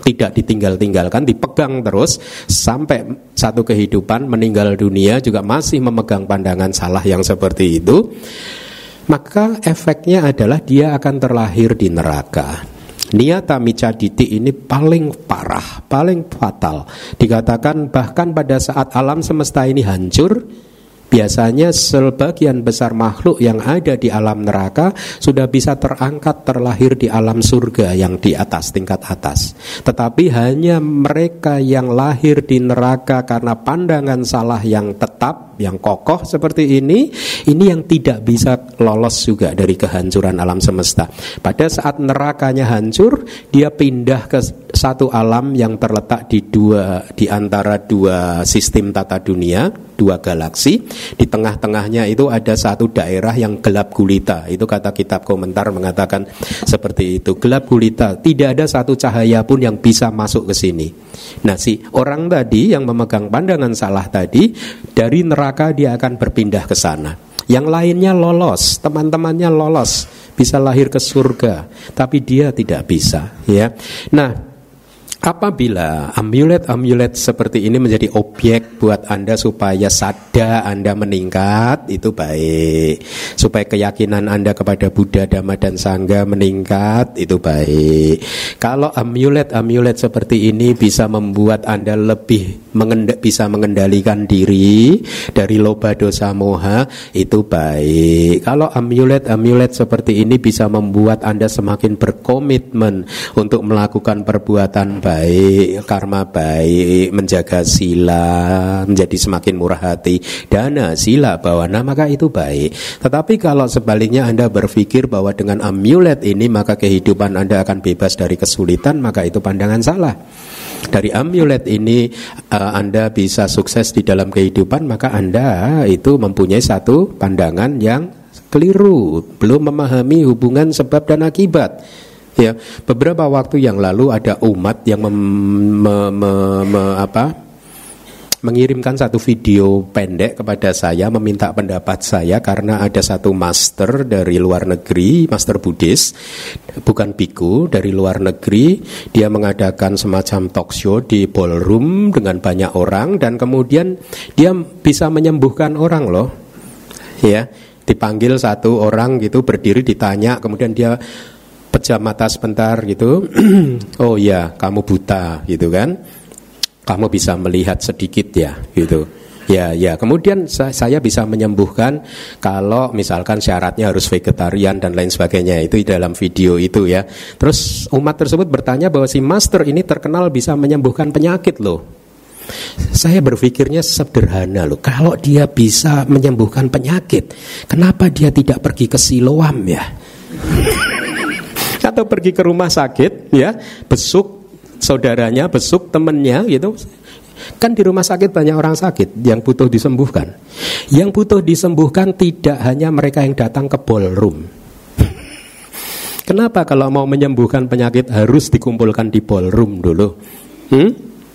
tidak ditinggal-tinggalkan, dipegang terus sampai satu kehidupan meninggal dunia juga masih memegang pandangan salah yang seperti itu maka efeknya adalah dia akan terlahir di neraka. Niata diti ini paling parah, paling fatal. Dikatakan bahkan pada saat alam semesta ini hancur, Biasanya sebagian besar makhluk yang ada di alam neraka sudah bisa terangkat terlahir di alam surga yang di atas tingkat atas. Tetapi hanya mereka yang lahir di neraka karena pandangan salah yang tetap yang kokoh seperti ini, ini yang tidak bisa lolos juga dari kehancuran alam semesta. Pada saat nerakanya hancur, dia pindah ke satu alam yang terletak di dua di antara dua sistem tata dunia, dua galaksi. Di tengah-tengahnya itu ada satu daerah yang gelap gulita. Itu kata kitab komentar mengatakan seperti itu. Gelap gulita, tidak ada satu cahaya pun yang bisa masuk ke sini. Nah, si orang tadi yang memegang pandangan salah tadi dari neraka dia akan berpindah ke sana. Yang lainnya lolos, teman-temannya lolos, bisa lahir ke surga, tapi dia tidak bisa, ya. Nah, Apabila amulet-amulet seperti ini menjadi objek buat Anda supaya sada Anda meningkat, itu baik. Supaya keyakinan Anda kepada Buddha, Dhamma, dan Sangha meningkat, itu baik. Kalau amulet-amulet seperti ini bisa membuat Anda lebih mengend bisa mengendalikan diri dari loba dosa moha, itu baik. Kalau amulet-amulet seperti ini bisa membuat Anda semakin berkomitmen untuk melakukan perbuatan baik, karma baik, menjaga sila, menjadi semakin murah hati, dana, sila, bawana, maka itu baik. Tetapi kalau sebaliknya Anda berpikir bahwa dengan amulet ini maka kehidupan Anda akan bebas dari kesulitan, maka itu pandangan salah. Dari amulet ini uh, Anda bisa sukses di dalam kehidupan, maka Anda itu mempunyai satu pandangan yang keliru, belum memahami hubungan sebab dan akibat. Ya, beberapa waktu yang lalu ada umat yang mem, me, me, me, apa, mengirimkan satu video pendek kepada saya meminta pendapat saya karena ada satu master dari luar negeri, master Buddhis, bukan biku dari luar negeri, dia mengadakan semacam talk show di ballroom dengan banyak orang dan kemudian dia bisa menyembuhkan orang loh. Ya, dipanggil satu orang gitu berdiri ditanya kemudian dia pejam mata sebentar gitu. Oh ya kamu buta gitu kan kamu bisa melihat sedikit ya gitu. Ya ya. Kemudian saya bisa menyembuhkan kalau misalkan syaratnya harus vegetarian dan lain sebagainya. Itu di dalam video itu ya. Terus umat tersebut bertanya bahwa si master ini terkenal bisa menyembuhkan penyakit loh. Saya berpikirnya sederhana loh. Kalau dia bisa menyembuhkan penyakit kenapa dia tidak pergi ke Siloam ya? Atau pergi ke rumah sakit ya besuk saudaranya besuk temennya gitu kan di rumah sakit banyak orang sakit yang butuh disembuhkan yang butuh disembuhkan tidak hanya mereka yang datang ke ballroom kenapa kalau mau menyembuhkan penyakit harus dikumpulkan di ballroom dulu hmm?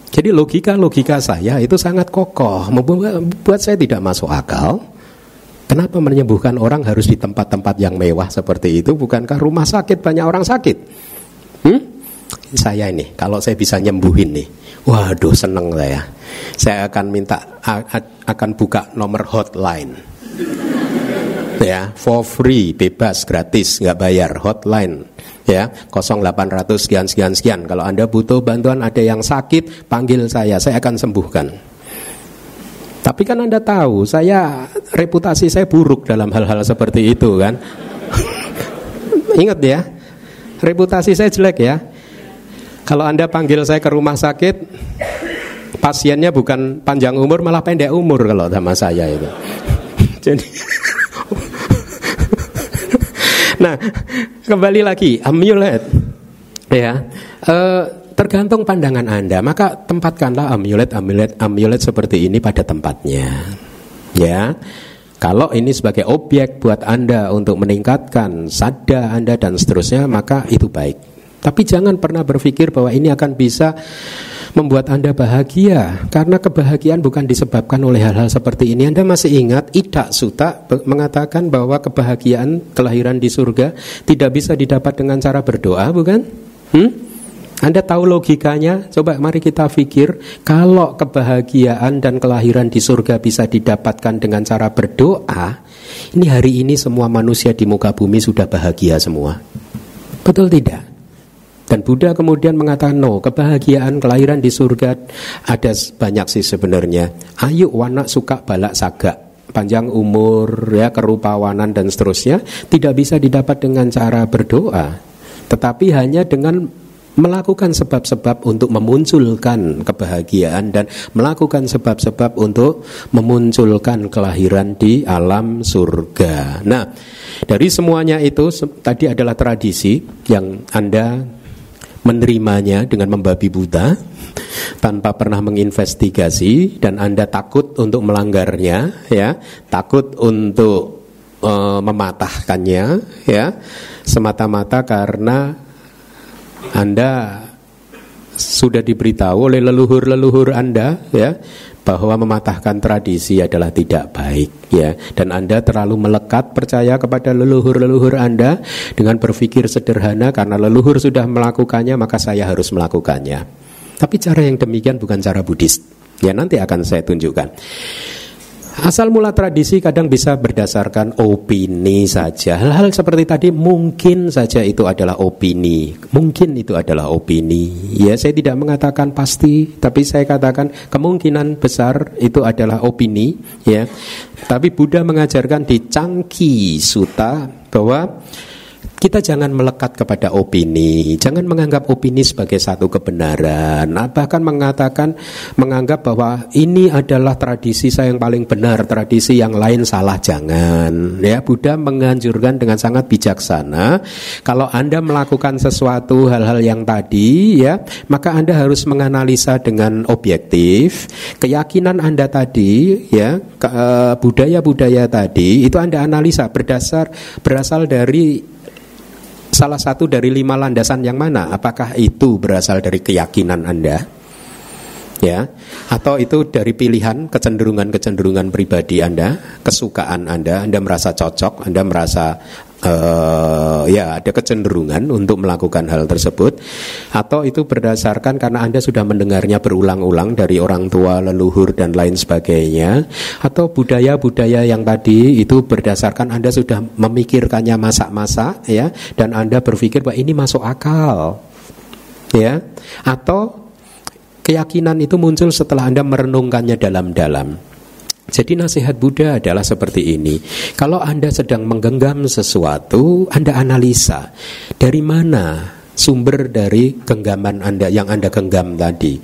jadi logika-logika saya itu sangat kokoh membuat saya tidak masuk akal Kenapa menyembuhkan orang harus di tempat-tempat yang mewah seperti itu? Bukankah rumah sakit banyak orang sakit? Saya ini, kalau saya bisa nyembuhin nih, waduh seneng saya. Saya akan minta, akan buka nomor hotline. Ya, for free, bebas, gratis, nggak bayar, hotline ya 0800 sekian sekian sekian kalau anda butuh bantuan ada yang sakit panggil saya saya akan sembuhkan tapi kan Anda tahu, saya reputasi saya buruk dalam hal-hal seperti itu kan. Ingat ya, reputasi saya jelek ya. Kalau Anda panggil saya ke rumah sakit, pasiennya bukan panjang umur malah pendek umur kalau sama saya itu. Jadi Nah, kembali lagi amulet ya. Uh, tergantung pandangan Anda, maka tempatkanlah amulet amulet amulet seperti ini pada tempatnya. Ya. Kalau ini sebagai objek buat Anda untuk meningkatkan sada Anda dan seterusnya, maka itu baik. Tapi jangan pernah berpikir bahwa ini akan bisa membuat Anda bahagia karena kebahagiaan bukan disebabkan oleh hal-hal seperti ini. Anda masih ingat Idak Suta mengatakan bahwa kebahagiaan kelahiran di surga tidak bisa didapat dengan cara berdoa, bukan? Hmm? Anda tahu logikanya? Coba mari kita pikir kalau kebahagiaan dan kelahiran di surga bisa didapatkan dengan cara berdoa, ini hari ini semua manusia di muka bumi sudah bahagia semua. Betul tidak? Dan Buddha kemudian mengatakan, no, kebahagiaan kelahiran di surga ada banyak sih sebenarnya. Ayo wana suka balak saga panjang umur, ya kerupawanan dan seterusnya tidak bisa didapat dengan cara berdoa, tetapi hanya dengan melakukan sebab-sebab untuk memunculkan kebahagiaan dan melakukan sebab-sebab untuk memunculkan kelahiran di alam surga. Nah, dari semuanya itu tadi adalah tradisi yang Anda menerimanya dengan membabi buta tanpa pernah menginvestigasi dan Anda takut untuk melanggarnya ya, takut untuk uh, mematahkannya ya, semata-mata karena anda sudah diberitahu oleh leluhur-leluhur Anda ya bahwa mematahkan tradisi adalah tidak baik ya dan Anda terlalu melekat percaya kepada leluhur-leluhur Anda dengan berpikir sederhana karena leluhur sudah melakukannya maka saya harus melakukannya. Tapi cara yang demikian bukan cara Buddhis. Ya nanti akan saya tunjukkan. Asal mula tradisi kadang bisa berdasarkan opini saja. Hal-hal seperti tadi mungkin saja itu adalah opini. Mungkin itu adalah opini. Ya, saya tidak mengatakan pasti, tapi saya katakan kemungkinan besar itu adalah opini, ya. Tapi Buddha mengajarkan di Cangki Sutta bahwa kita jangan melekat kepada opini, jangan menganggap opini sebagai satu kebenaran. Nah, bahkan mengatakan menganggap bahwa ini adalah tradisi saya yang paling benar, tradisi yang lain salah jangan. Ya, Buddha menganjurkan dengan sangat bijaksana kalau Anda melakukan sesuatu hal-hal yang tadi ya, maka Anda harus menganalisa dengan objektif keyakinan Anda tadi ya, eh, budaya-budaya tadi itu Anda analisa berdasar berasal dari salah satu dari lima landasan yang mana? Apakah itu berasal dari keyakinan Anda? Ya, atau itu dari pilihan kecenderungan-kecenderungan pribadi Anda, kesukaan Anda, Anda merasa cocok, Anda merasa uh, ya ada kecenderungan untuk melakukan hal tersebut. Atau itu berdasarkan karena Anda sudah mendengarnya berulang-ulang dari orang tua, leluhur dan lain sebagainya. Atau budaya-budaya yang tadi itu berdasarkan Anda sudah memikirkannya masak-masak ya dan Anda berpikir bahwa ini masuk akal ya. Atau keyakinan itu muncul setelah Anda merenungkannya dalam-dalam jadi nasihat Buddha adalah seperti ini. Kalau Anda sedang menggenggam sesuatu, Anda analisa dari mana sumber dari genggaman Anda yang Anda genggam tadi.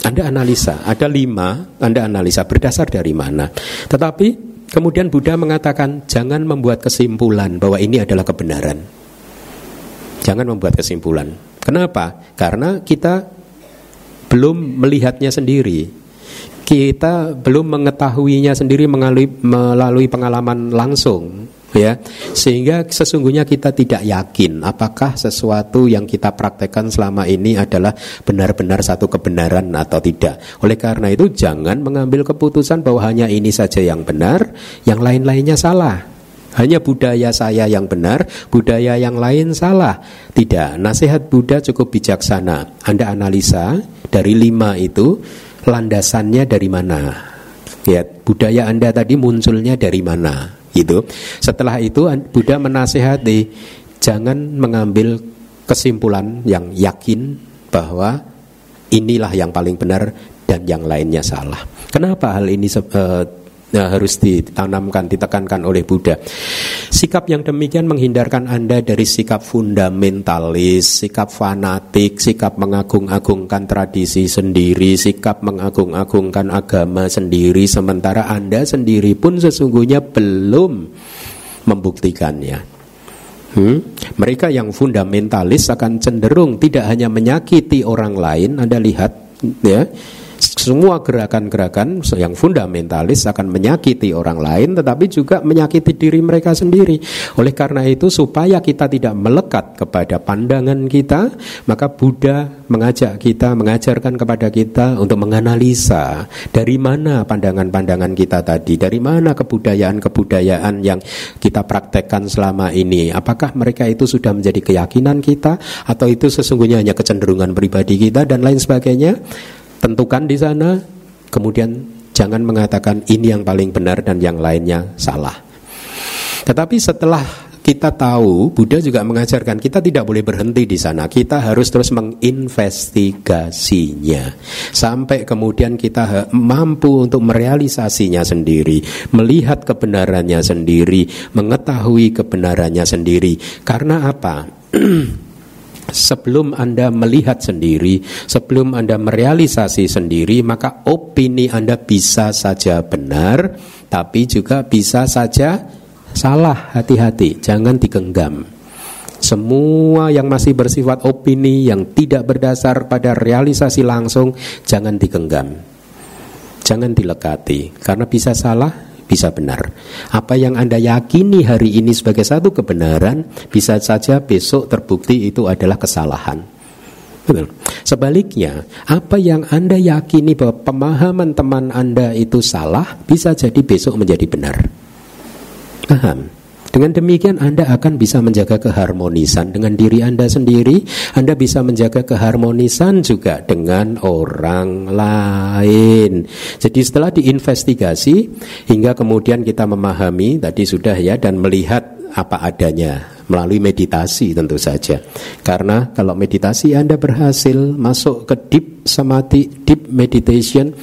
Anda analisa, ada lima, Anda analisa berdasar dari mana. Tetapi kemudian Buddha mengatakan jangan membuat kesimpulan bahwa ini adalah kebenaran. Jangan membuat kesimpulan. Kenapa? Karena kita belum melihatnya sendiri kita belum mengetahuinya sendiri melalui, melalui pengalaman langsung ya sehingga sesungguhnya kita tidak yakin apakah sesuatu yang kita praktekkan selama ini adalah benar-benar satu kebenaran atau tidak oleh karena itu jangan mengambil keputusan bahwa hanya ini saja yang benar yang lain-lainnya salah hanya budaya saya yang benar, budaya yang lain salah. Tidak, nasihat Buddha cukup bijaksana. Anda analisa dari lima itu, landasannya dari mana? Ya, budaya Anda tadi munculnya dari mana? Itu. Setelah itu Buddha menasehati jangan mengambil kesimpulan yang yakin bahwa inilah yang paling benar dan yang lainnya salah. Kenapa hal ini uh, nah, harus ditanamkan, ditekankan oleh Buddha. Sikap yang demikian menghindarkan Anda dari sikap fundamentalis, sikap fanatik, sikap mengagung-agungkan tradisi sendiri, sikap mengagung-agungkan agama sendiri, sementara Anda sendiri pun sesungguhnya belum membuktikannya. Hmm? Mereka yang fundamentalis akan cenderung tidak hanya menyakiti orang lain, Anda lihat ya semua gerakan-gerakan yang fundamentalis akan menyakiti orang lain tetapi juga menyakiti diri mereka sendiri. Oleh karena itu supaya kita tidak melekat kepada pandangan kita, maka Buddha mengajak kita, mengajarkan kepada kita untuk menganalisa dari mana pandangan-pandangan kita tadi, dari mana kebudayaan-kebudayaan yang kita praktekkan selama ini. Apakah mereka itu sudah menjadi keyakinan kita atau itu sesungguhnya hanya kecenderungan pribadi kita dan lain sebagainya? Tentukan di sana, kemudian jangan mengatakan ini yang paling benar dan yang lainnya salah. Tetapi setelah kita tahu, Buddha juga mengajarkan kita tidak boleh berhenti di sana. Kita harus terus menginvestigasinya sampai kemudian kita mampu untuk merealisasinya sendiri, melihat kebenarannya sendiri, mengetahui kebenarannya sendiri. Karena apa? sebelum Anda melihat sendiri, sebelum Anda merealisasi sendiri, maka opini Anda bisa saja benar, tapi juga bisa saja salah. Hati-hati, jangan digenggam. Semua yang masih bersifat opini yang tidak berdasar pada realisasi langsung, jangan digenggam. Jangan dilekati, karena bisa salah, bisa benar. Apa yang Anda yakini hari ini sebagai satu kebenaran, bisa saja besok terbukti itu adalah kesalahan. Sebaliknya, apa yang Anda yakini bahwa pemahaman teman Anda itu salah, bisa jadi besok menjadi benar. Paham? Dengan demikian Anda akan bisa menjaga keharmonisan dengan diri Anda sendiri, Anda bisa menjaga keharmonisan juga dengan orang lain. Jadi setelah diinvestigasi hingga kemudian kita memahami tadi sudah ya dan melihat apa adanya melalui meditasi tentu saja. Karena kalau meditasi Anda berhasil masuk ke deep samadhi, deep meditation,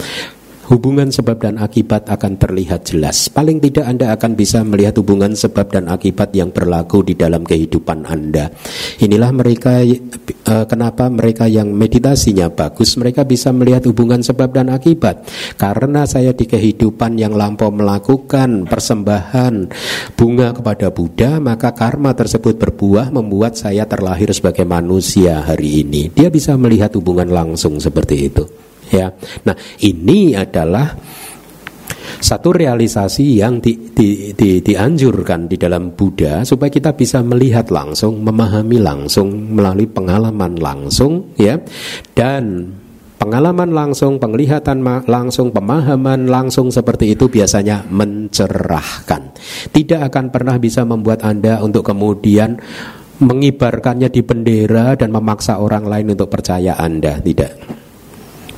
hubungan sebab dan akibat akan terlihat jelas. Paling tidak Anda akan bisa melihat hubungan sebab dan akibat yang berlaku di dalam kehidupan Anda. Inilah mereka uh, kenapa mereka yang meditasinya bagus, mereka bisa melihat hubungan sebab dan akibat. Karena saya di kehidupan yang lampau melakukan persembahan bunga kepada Buddha, maka karma tersebut berbuah membuat saya terlahir sebagai manusia hari ini. Dia bisa melihat hubungan langsung seperti itu ya. Nah, ini adalah satu realisasi yang di, di, di, dianjurkan di dalam Buddha supaya kita bisa melihat langsung, memahami langsung melalui pengalaman langsung ya dan pengalaman langsung, penglihatan langsung, pemahaman langsung seperti itu biasanya mencerahkan. Tidak akan pernah bisa membuat Anda untuk kemudian mengibarkannya di bendera dan memaksa orang lain untuk percaya Anda, tidak.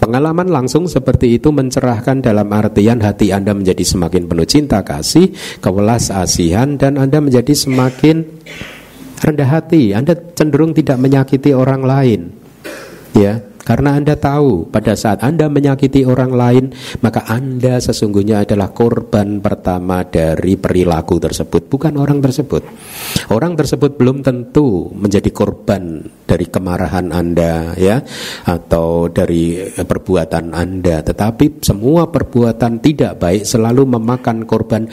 Pengalaman langsung seperti itu mencerahkan dalam artian hati Anda menjadi semakin penuh cinta kasih, kewelas asihan dan Anda menjadi semakin rendah hati. Anda cenderung tidak menyakiti orang lain. Ya, karena Anda tahu pada saat Anda menyakiti orang lain, maka Anda sesungguhnya adalah korban pertama dari perilaku tersebut, bukan orang tersebut. Orang tersebut belum tentu menjadi korban dari kemarahan Anda ya atau dari perbuatan Anda, tetapi semua perbuatan tidak baik selalu memakan korban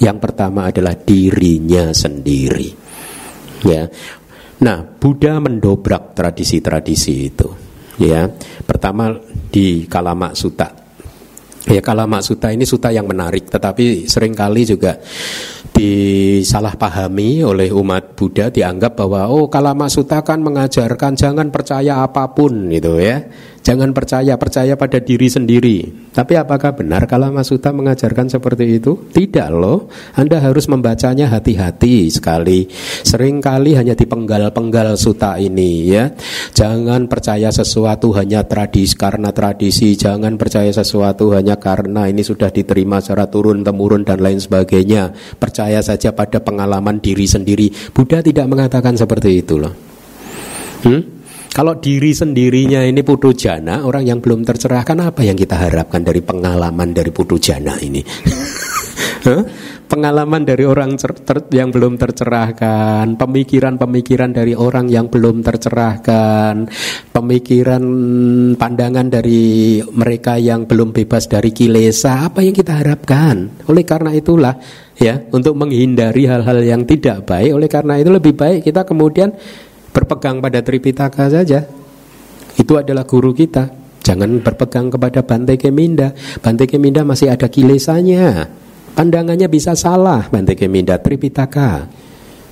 yang pertama adalah dirinya sendiri. Ya. Nah, Buddha mendobrak tradisi-tradisi itu ya pertama di Kalamak Suta ya Kalamak Suta ini suta yang menarik tetapi sering kali juga disalahpahami oleh umat Buddha dianggap bahwa oh Kalamak Suta kan mengajarkan jangan percaya apa pun gitu ya Jangan percaya, percaya pada diri sendiri. Tapi apakah benar kalau Mas Suta mengajarkan seperti itu? Tidak loh. Anda harus membacanya hati-hati sekali. Seringkali hanya dipenggal-penggal suta ini ya. Jangan percaya sesuatu hanya tradisi karena tradisi. Jangan percaya sesuatu hanya karena ini sudah diterima secara turun temurun dan lain sebagainya. Percaya saja pada pengalaman diri sendiri. Buddha tidak mengatakan seperti itu loh. Hmm? Kalau diri sendirinya ini putu jana, orang yang belum tercerahkan apa yang kita harapkan dari pengalaman dari putu jana ini? pengalaman dari orang yang belum tercerahkan, pemikiran-pemikiran dari orang yang belum tercerahkan, pemikiran pandangan dari mereka yang belum bebas dari kilesa, apa yang kita harapkan? Oleh karena itulah ya, untuk menghindari hal-hal yang tidak baik, oleh karena itu lebih baik kita kemudian berpegang pada Tripitaka saja. Itu adalah guru kita. Jangan berpegang kepada Bante Keminda. Bante Keminda masih ada kilesanya. Pandangannya bisa salah Bante Keminda Tripitaka.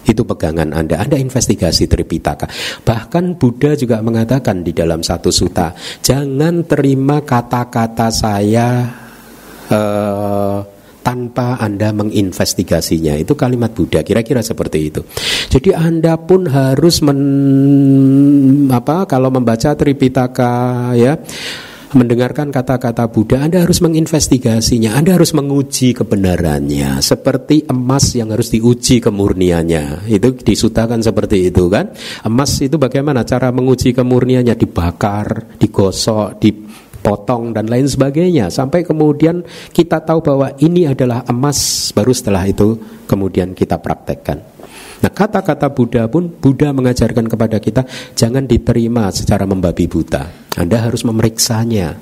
Itu pegangan Anda. Anda investigasi Tripitaka. Bahkan Buddha juga mengatakan di dalam satu suta, jangan terima kata-kata saya uh, tanpa Anda menginvestigasinya. Itu kalimat Buddha, kira-kira seperti itu. Jadi Anda pun harus men, apa kalau membaca Tripitaka ya mendengarkan kata-kata Buddha, Anda harus menginvestigasinya, Anda harus menguji kebenarannya, seperti emas yang harus diuji kemurniannya. Itu disutakan seperti itu kan? Emas itu bagaimana cara menguji kemurniannya? Dibakar, digosok, di potong dan lain sebagainya sampai kemudian kita tahu bahwa ini adalah emas baru setelah itu kemudian kita praktekkan Nah kata-kata Buddha pun Buddha mengajarkan kepada kita jangan diterima secara membabi buta. Anda harus memeriksanya,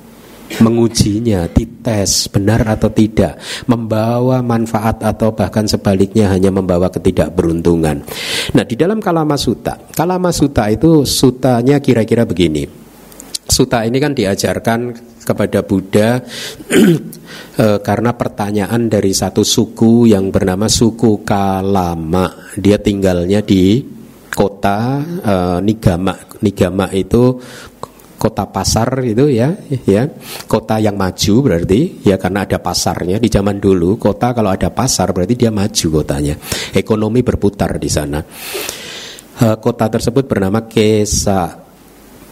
mengujinya, dites benar atau tidak, membawa manfaat atau bahkan sebaliknya hanya membawa ketidakberuntungan. Nah di dalam Kalama Sutta, Kalama Sutta itu sutanya kira-kira begini. Suta ini kan diajarkan kepada Buddha e, karena pertanyaan dari satu suku yang bernama suku Kalama. Dia tinggalnya di kota e, Nigama. Nigama itu kota pasar itu ya ya. Kota yang maju berarti ya karena ada pasarnya. Di zaman dulu kota kalau ada pasar berarti dia maju kotanya. Ekonomi berputar di sana. E, kota tersebut bernama Kesa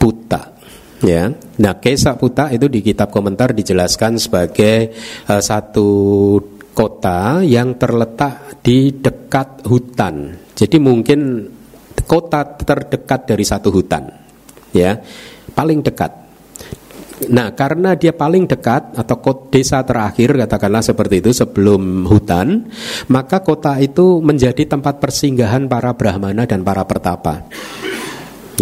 Puta Ya, nah Kesa Puta itu di kitab komentar dijelaskan sebagai uh, satu kota yang terletak di dekat hutan. Jadi mungkin kota terdekat dari satu hutan, ya, paling dekat. Nah, karena dia paling dekat atau desa terakhir katakanlah seperti itu sebelum hutan, maka kota itu menjadi tempat persinggahan para brahmana dan para pertapa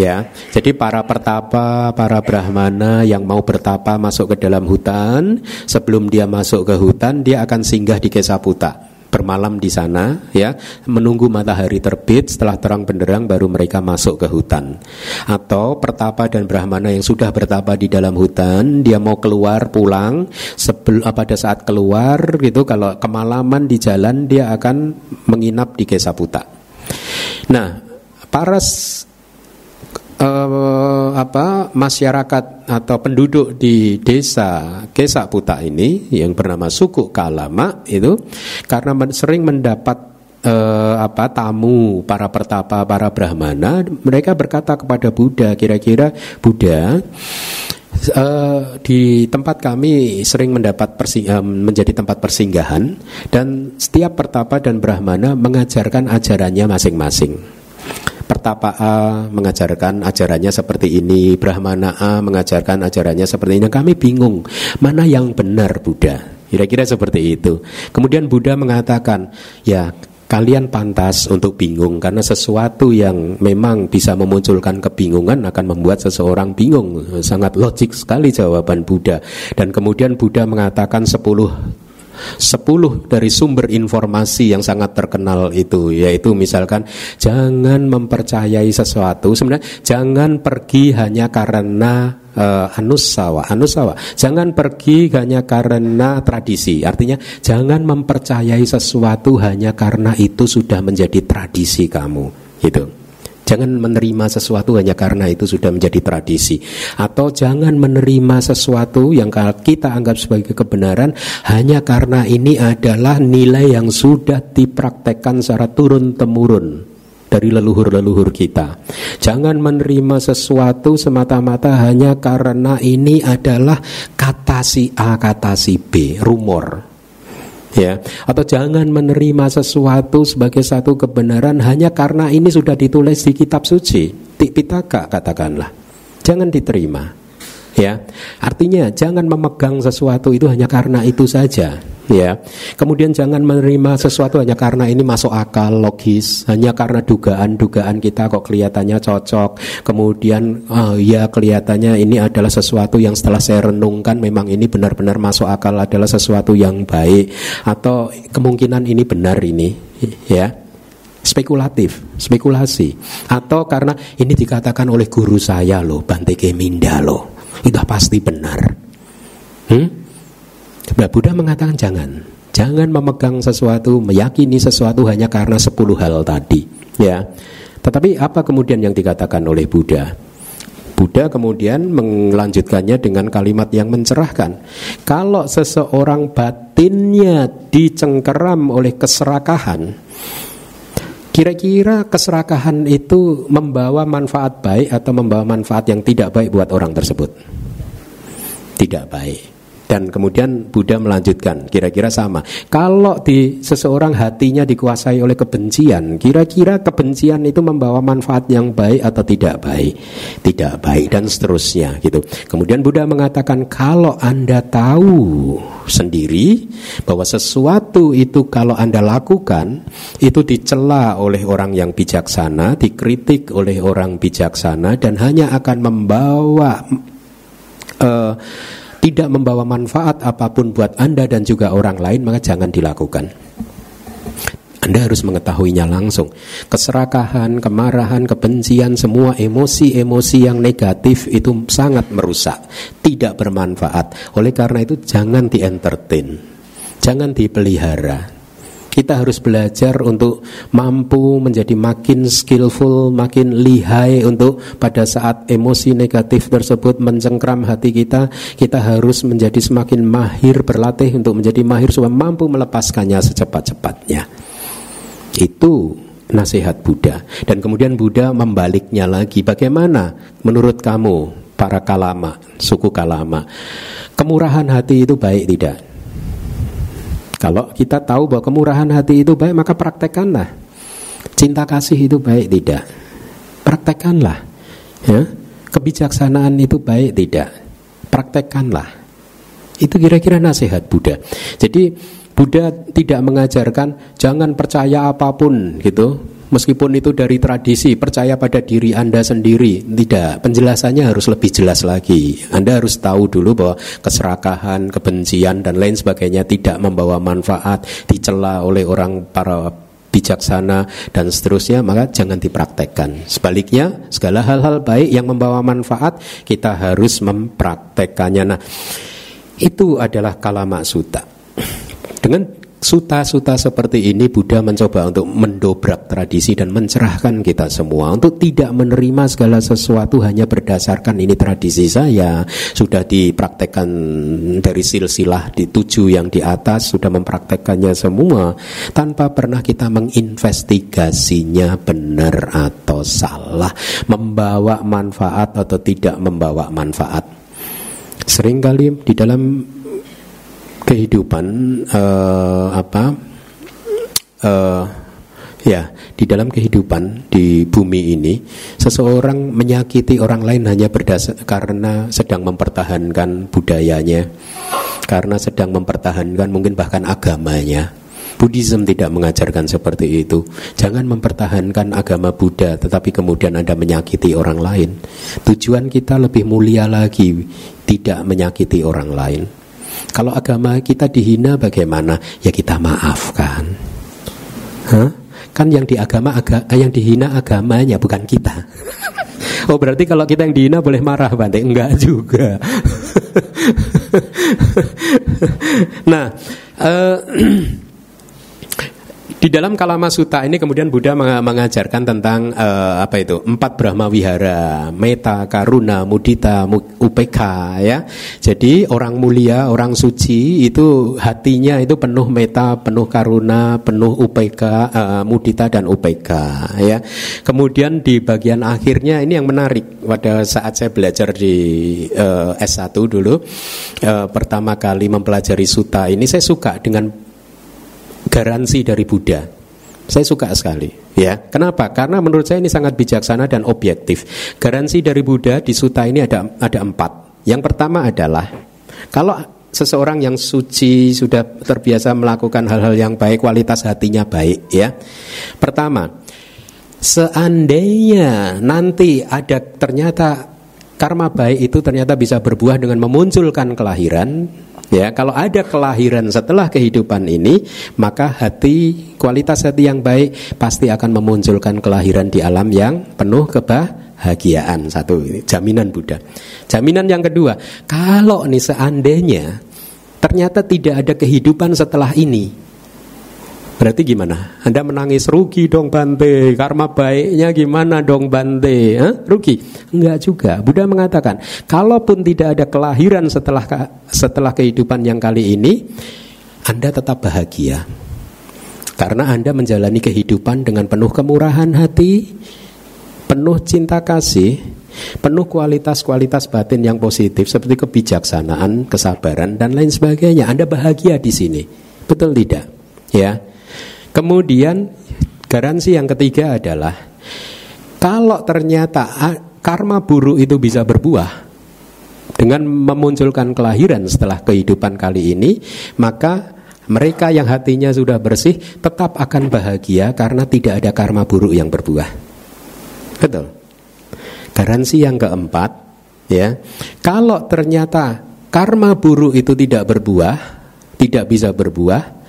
ya. Jadi para pertapa, para brahmana yang mau bertapa masuk ke dalam hutan, sebelum dia masuk ke hutan dia akan singgah di Kesaputa bermalam di sana ya. Menunggu matahari terbit setelah terang benderang baru mereka masuk ke hutan. Atau pertapa dan brahmana yang sudah bertapa di dalam hutan dia mau keluar pulang sebelum pada saat keluar gitu kalau kemalaman di jalan dia akan menginap di Kesaputa nah para uh, apa masyarakat atau penduduk di desa Kesa Puta ini yang bernama suku Kalama itu karena men sering mendapat uh, apa tamu para pertapa para brahmana mereka berkata kepada Buddha kira-kira Buddha Uh, di tempat kami sering mendapat persing, uh, menjadi tempat persinggahan dan setiap pertapa dan brahmana mengajarkan ajarannya masing-masing pertapa A mengajarkan ajarannya seperti ini, Brahmana A mengajarkan ajarannya seperti ini. Kami bingung mana yang benar Buddha. Kira-kira seperti itu. Kemudian Buddha mengatakan, ya kalian pantas untuk bingung karena sesuatu yang memang bisa memunculkan kebingungan akan membuat seseorang bingung. Sangat logik sekali jawaban Buddha. Dan kemudian Buddha mengatakan sepuluh sepuluh dari sumber informasi yang sangat terkenal itu yaitu misalkan jangan mempercayai sesuatu. Sebenarnya jangan pergi hanya karena uh, anusawa. Anusawa. Jangan pergi hanya karena tradisi. Artinya jangan mempercayai sesuatu hanya karena itu sudah menjadi tradisi kamu. Gitu Jangan menerima sesuatu hanya karena itu sudah menjadi tradisi Atau jangan menerima sesuatu yang kita anggap sebagai kebenaran Hanya karena ini adalah nilai yang sudah dipraktekkan secara turun-temurun dari leluhur-leluhur kita. Jangan menerima sesuatu semata-mata hanya karena ini adalah kata si A, kata si B, rumor ya. Atau jangan menerima sesuatu sebagai satu kebenaran hanya karena ini sudah ditulis di kitab suci. Tipitaka katakanlah. Jangan diterima. Ya. Artinya jangan memegang sesuatu itu hanya karena itu saja ya. Kemudian jangan menerima sesuatu hanya karena ini masuk akal, logis, hanya karena dugaan-dugaan kita kok kelihatannya cocok. Kemudian oh, ya kelihatannya ini adalah sesuatu yang setelah saya renungkan memang ini benar-benar masuk akal adalah sesuatu yang baik atau kemungkinan ini benar ini, ya spekulatif, spekulasi, atau karena ini dikatakan oleh guru saya loh, Bante Keminda loh, itu pasti benar. Hmm? Mbak Buddha mengatakan jangan Jangan memegang sesuatu, meyakini sesuatu hanya karena sepuluh hal tadi ya. Tetapi apa kemudian yang dikatakan oleh Buddha? Buddha kemudian melanjutkannya dengan kalimat yang mencerahkan. Kalau seseorang batinnya dicengkeram oleh keserakahan, kira-kira keserakahan itu membawa manfaat baik atau membawa manfaat yang tidak baik buat orang tersebut? Tidak baik Dan kemudian Buddha melanjutkan, kira-kira sama. Kalau di seseorang hatinya dikuasai oleh kebencian, kira-kira kebencian itu membawa manfaat yang baik atau tidak baik? Tidak baik dan seterusnya gitu. Kemudian Buddha mengatakan kalau Anda tahu sendiri bahwa sesuatu itu kalau Anda lakukan itu dicela oleh orang yang bijaksana, dikritik oleh orang bijaksana dan hanya akan membawa uh, tidak membawa manfaat apa pun buat Anda dan juga orang lain, maka jangan dilakukan. Anda harus mengetahuinya langsung. Keserakahan, kemarahan, kebencian, semua emosi-emosi yang negatif itu sangat merusak, tidak bermanfaat. Oleh karena itu jangan di-entertain. Jangan dipelihara. Kita harus belajar untuk mampu menjadi makin skillful, makin lihai untuk pada saat emosi negatif tersebut mencengkram hati kita, kita harus menjadi semakin mahir berlatih untuk menjadi mahir supaya mampu melepaskannya secepat-cepatnya. Itu nasihat Buddha. Dan kemudian Buddha membaliknya lagi. Bagaimana menurut kamu para kalama, suku kalama? Kemurahan hati itu baik tidak? Kalau kita tahu bahwa kemurahan hati itu baik, maka praktekkanlah. Cinta kasih itu baik tidak? Praktekkanlah. Ya. Kebijaksanaan itu baik tidak? Praktekkanlah. Itu kira-kira nasihat Buddha. Jadi Buddha tidak mengajarkan jangan percaya apa pun gitu Meskipun itu dari tradisi, percaya pada diri Anda sendiri. Tidak, penjelasannya harus lebih jelas lagi. Anda harus tahu dulu bahwa keserakahan, kebencian, dan lain sebagainya tidak membawa manfaat, dicela oleh orang para bijaksana dan seterusnya maka jangan dipraktekkan sebaliknya segala hal-hal baik yang membawa manfaat kita harus mempraktekkannya nah itu adalah kalama suta dengan Suta-suta seperti ini Buddha mencoba untuk mendobrak tradisi dan mencerahkan kita semua. Untuk tidak menerima segala sesuatu hanya berdasarkan ini tradisi saya. Sudah dipraktekkan dari silsilah di tujuh yang di atas sudah mempraktekkannya semua. Tanpa pernah kita menginvestigasinya benar atau salah. Membawa manfaat atau tidak membawa manfaat. Seringkali di dalam kehidupan uh, apa uh, ya di dalam kehidupan di bumi ini seseorang menyakiti orang lain hanya berdasar karena sedang mempertahankan budayanya karena sedang mempertahankan mungkin bahkan agamanya Buddhism tidak mengajarkan seperti itu. Jangan mempertahankan agama Buddha, tetapi kemudian Anda menyakiti orang lain. Tujuan kita lebih mulia lagi, tidak menyakiti orang lain. Kalau agama kita dihina bagaimana? Ya kita maafkan. Hah? Kan yang di agama aga, yang dihina agamanya bukan kita. oh berarti kalau kita yang dihina boleh marah Bante? Enggak juga. nah, uh, Di dalam Kalama Sutta ini kemudian Buddha mengajarkan tentang uh, apa itu empat Brahma Wihara, Meta, Karuna, Mudita, Upeka ya. Jadi orang mulia, orang suci itu hatinya itu penuh Meta, penuh Karuna, penuh Upeka, uh, Mudita dan Upeka ya. Kemudian di bagian akhirnya ini yang menarik pada saat saya belajar di uh, S1 dulu uh, pertama kali mempelajari Sutta ini saya suka dengan garansi dari Buddha. Saya suka sekali, ya. Kenapa? Karena menurut saya ini sangat bijaksana dan objektif. Garansi dari Buddha di suta ini ada ada empat. Yang pertama adalah kalau seseorang yang suci sudah terbiasa melakukan hal-hal yang baik, kualitas hatinya baik, ya. Pertama, seandainya nanti ada ternyata karma baik itu ternyata bisa berbuah dengan memunculkan kelahiran, Ya, kalau ada kelahiran setelah kehidupan ini, maka hati kualitas hati yang baik pasti akan memunculkan kelahiran di alam yang penuh kebahagiaan. Satu jaminan Buddha. Jaminan yang kedua, kalau nih seandainya ternyata tidak ada kehidupan setelah ini, Berarti gimana? Anda menangis rugi dong Bante. Karma baiknya gimana dong Bante? Hah? Rugi? Enggak juga. Buddha mengatakan, kalaupun tidak ada kelahiran setelah setelah kehidupan yang kali ini, Anda tetap bahagia. Karena Anda menjalani kehidupan dengan penuh kemurahan hati, penuh cinta kasih, penuh kualitas-kualitas batin yang positif seperti kebijaksanaan, kesabaran dan lain sebagainya. Anda bahagia di sini. Betul tidak? Ya. Kemudian garansi yang ketiga adalah kalau ternyata karma buruk itu bisa berbuah dengan memunculkan kelahiran setelah kehidupan kali ini, maka mereka yang hatinya sudah bersih tetap akan bahagia karena tidak ada karma buruk yang berbuah. Betul. Garansi yang keempat, ya, kalau ternyata karma buruk itu tidak berbuah, tidak bisa berbuah,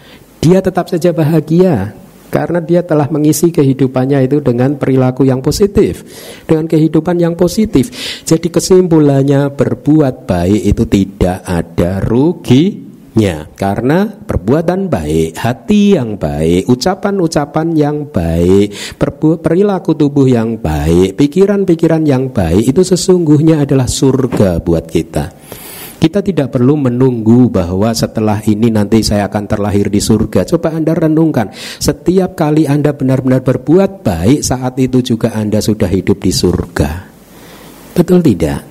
dia tetap saja bahagia karena dia telah mengisi kehidupannya itu dengan perilaku yang positif, dengan kehidupan yang positif. Jadi kesimpulannya berbuat baik itu tidak ada ruginya karena perbuatan baik, hati yang baik, ucapan-ucapan yang baik, perilaku tubuh yang baik, pikiran-pikiran yang baik itu sesungguhnya adalah surga buat kita. Kita tidak perlu menunggu bahwa setelah ini nanti saya akan terlahir di surga. Coba Anda renungkan, setiap kali Anda benar-benar berbuat baik, saat itu juga Anda sudah hidup di surga. Betul tidak?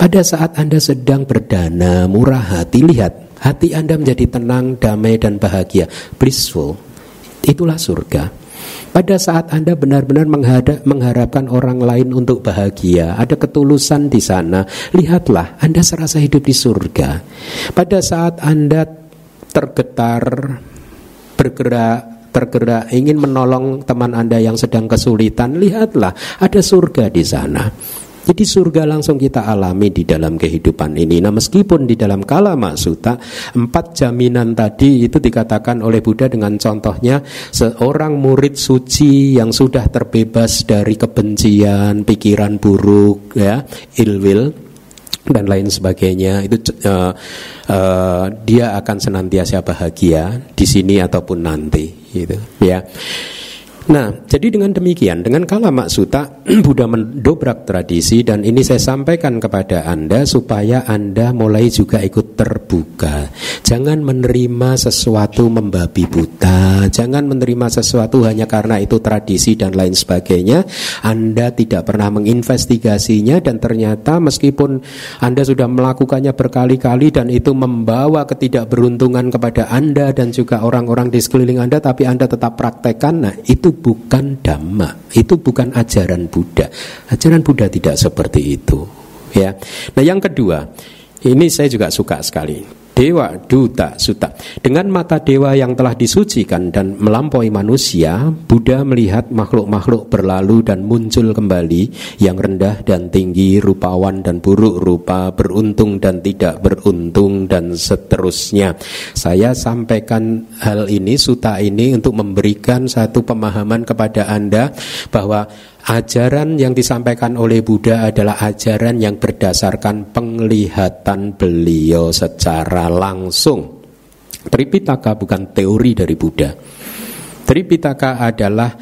Pada saat Anda sedang berdana, murah hati, lihat, hati Anda menjadi tenang, damai, dan bahagia, blissful. Itulah surga. Pada saat Anda benar-benar mengharapkan orang lain untuk bahagia, ada ketulusan di sana, lihatlah Anda serasa hidup di surga. Pada saat Anda tergetar, bergerak, tergerak ingin menolong teman Anda yang sedang kesulitan, lihatlah ada surga di sana. Jadi surga langsung kita alami di dalam kehidupan ini. Nah meskipun di dalam kala maksuta empat jaminan tadi itu dikatakan oleh Buddha dengan contohnya seorang murid suci yang sudah terbebas dari kebencian, pikiran buruk, ya, ilwil dan lain sebagainya itu uh, uh, dia akan senantiasa bahagia di sini ataupun nanti gitu ya. Nah, jadi dengan demikian, dengan kala maksuta, Buddha mendobrak tradisi dan ini saya sampaikan kepada Anda supaya Anda mulai juga ikut terbuka. Jangan menerima sesuatu membabi buta, jangan menerima sesuatu hanya karena itu tradisi dan lain sebagainya. Anda tidak pernah menginvestigasinya dan ternyata meskipun Anda sudah melakukannya berkali-kali dan itu membawa ketidakberuntungan kepada Anda dan juga orang-orang di sekeliling Anda, tapi Anda tetap praktekkan, nah itu bukan dhamma, itu bukan ajaran Buddha. Ajaran Buddha tidak seperti itu, ya. Nah, yang kedua, ini saya juga suka sekali. Dewa Duta Suta. Dengan mata dewa yang telah disucikan dan melampaui manusia, Buddha melihat makhluk-makhluk berlalu dan muncul kembali yang rendah dan tinggi, rupawan dan buruk rupa, beruntung dan tidak beruntung dan seterusnya. Saya sampaikan hal ini, suta ini untuk memberikan satu pemahaman kepada Anda bahwa Ajaran yang disampaikan oleh Buddha adalah ajaran yang berdasarkan penglihatan beliau secara langsung. Tripitaka bukan teori dari Buddha. Tripitaka adalah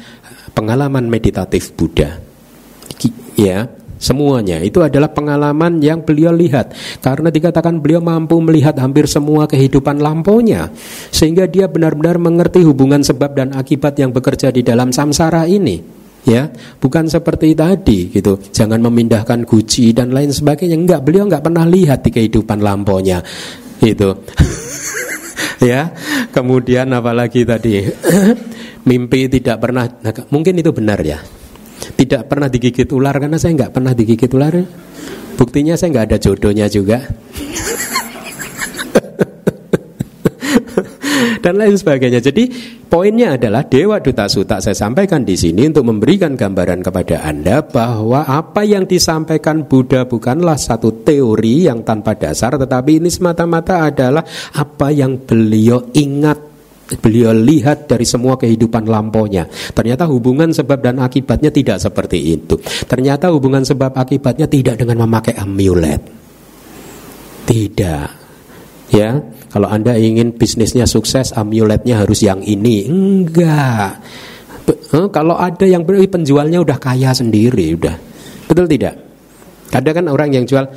pengalaman meditatif Buddha. Ya, semuanya itu adalah pengalaman yang beliau lihat karena dikatakan beliau mampu melihat hampir semua kehidupan lampaunya sehingga dia benar-benar mengerti hubungan sebab dan akibat yang bekerja di dalam samsara ini ya bukan seperti tadi gitu. Jangan memindahkan guci dan lain sebagainya. Enggak beliau enggak pernah lihat di kehidupan lamponya itu ya kemudian apalagi tadi? Mimpi tidak pernah nah, mungkin itu benar ya. Tidak pernah digigit ular karena saya enggak pernah digigit ular. Buktinya saya enggak ada jodohnya juga dan lain sebagainya. Jadi poinnya adalah Dewa Duta Suta saya sampaikan di sini untuk memberikan gambaran kepada Anda bahwa apa yang disampaikan Buddha bukanlah satu teori yang tanpa dasar tetapi ini semata-mata adalah apa yang beliau ingat beliau lihat dari semua kehidupan lampaunya. Ternyata hubungan sebab dan akibatnya tidak seperti itu. Ternyata hubungan sebab akibatnya tidak dengan memakai amulet. Tidak. Ya, kalau Anda ingin bisnisnya sukses, amuletnya harus yang ini. Enggak. Kalau ada yang penjualnya udah kaya sendiri, udah. Betul tidak? Ada kan orang yang jual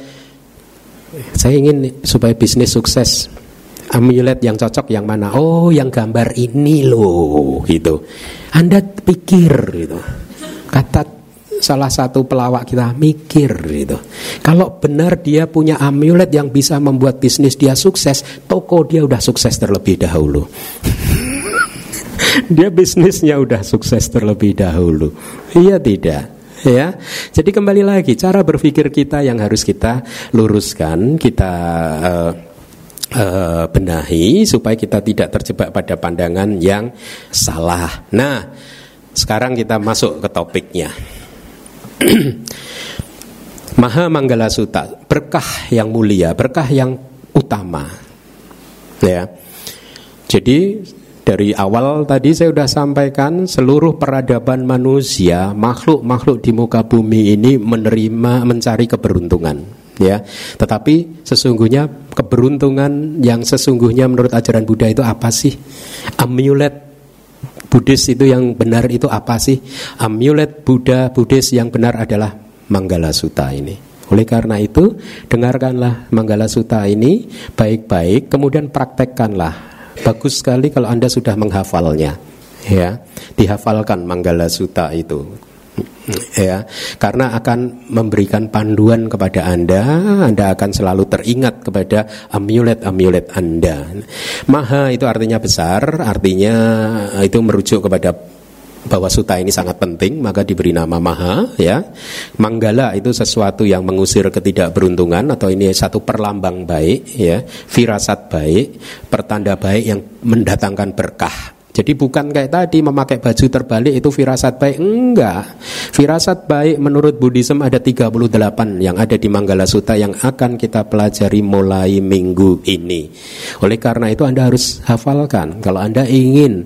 saya ingin supaya bisnis sukses. Amulet yang cocok yang mana? Oh, yang gambar ini loh, gitu. Anda pikir gitu. Kata salah satu pelawak kita mikir gitu. Kalau benar dia punya amulet yang bisa membuat bisnis dia sukses, toko dia udah sukses terlebih dahulu. dia bisnisnya udah sukses terlebih dahulu. Iya tidak? ya. Jadi kembali lagi cara berpikir kita yang harus kita luruskan, kita uh, benahi supaya kita tidak terjebak pada pandangan yang salah. Nah, sekarang kita masuk ke topiknya. Maha Manggala Sutta, berkah yang mulia, berkah yang utama. Ya. Jadi dari awal tadi saya sudah sampaikan seluruh peradaban manusia, makhluk-makhluk di muka bumi ini menerima mencari keberuntungan, ya. Tetapi sesungguhnya keberuntungan yang sesungguhnya menurut ajaran Buddha itu apa sih? Amulet Buddhis itu yang benar itu apa sih? Amulet Buddha Buddhis yang benar adalah Manggala Sutta ini. Oleh karena itu, dengarkanlah Manggala Sutta ini baik-baik, kemudian praktekkanlah Bagus sekali kalau Anda sudah menghafalnya. Ya, dihafalkan Manggala Sutta itu. Ya, karena akan memberikan panduan kepada Anda, Anda akan selalu teringat kepada amulet-amulet Anda. Maha itu artinya besar, artinya itu merujuk kepada bahwa suta ini sangat penting maka diberi nama maha ya. Manggala itu sesuatu yang mengusir ketidakberuntungan atau ini satu perlambang baik ya. Firasat baik pertanda baik yang mendatangkan berkah jadi bukan kayak tadi memakai baju terbalik itu firasat baik. Enggak. Firasat baik menurut Buddhism ada 38 yang ada di Manggala Sutta yang akan kita pelajari mulai minggu ini. Oleh karena itu Anda harus hafalkan. Kalau Anda ingin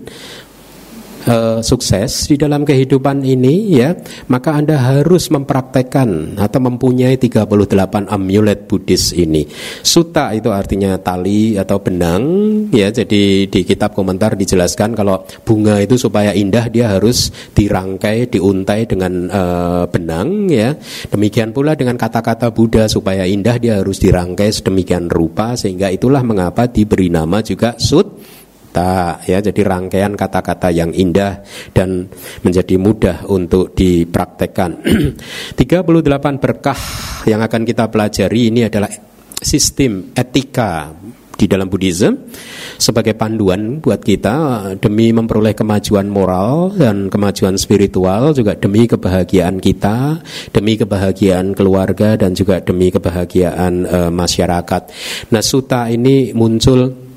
uh, sukses di dalam kehidupan ini ya, maka Anda harus mempraktekkan atau mempunyai 38 amulet Buddhis ini. Suta itu artinya tali atau benang ya. Jadi di kitab komentar dijelaskan kalau bunga itu supaya indah dia harus dirangkai, diuntai dengan uh, benang ya. Demikian pula dengan kata-kata Buddha supaya indah dia harus dirangkai sedemikian rupa sehingga itulah mengapa diberi nama juga sut kata ya jadi rangkaian kata-kata yang indah dan menjadi mudah untuk dipraktekkan 38 berkah yang akan kita pelajari ini adalah sistem etika di dalam Buddhism sebagai panduan buat kita demi memperoleh kemajuan moral dan kemajuan spiritual juga demi kebahagiaan kita, demi kebahagiaan keluarga dan juga demi kebahagiaan uh, masyarakat. Nah, suta ini muncul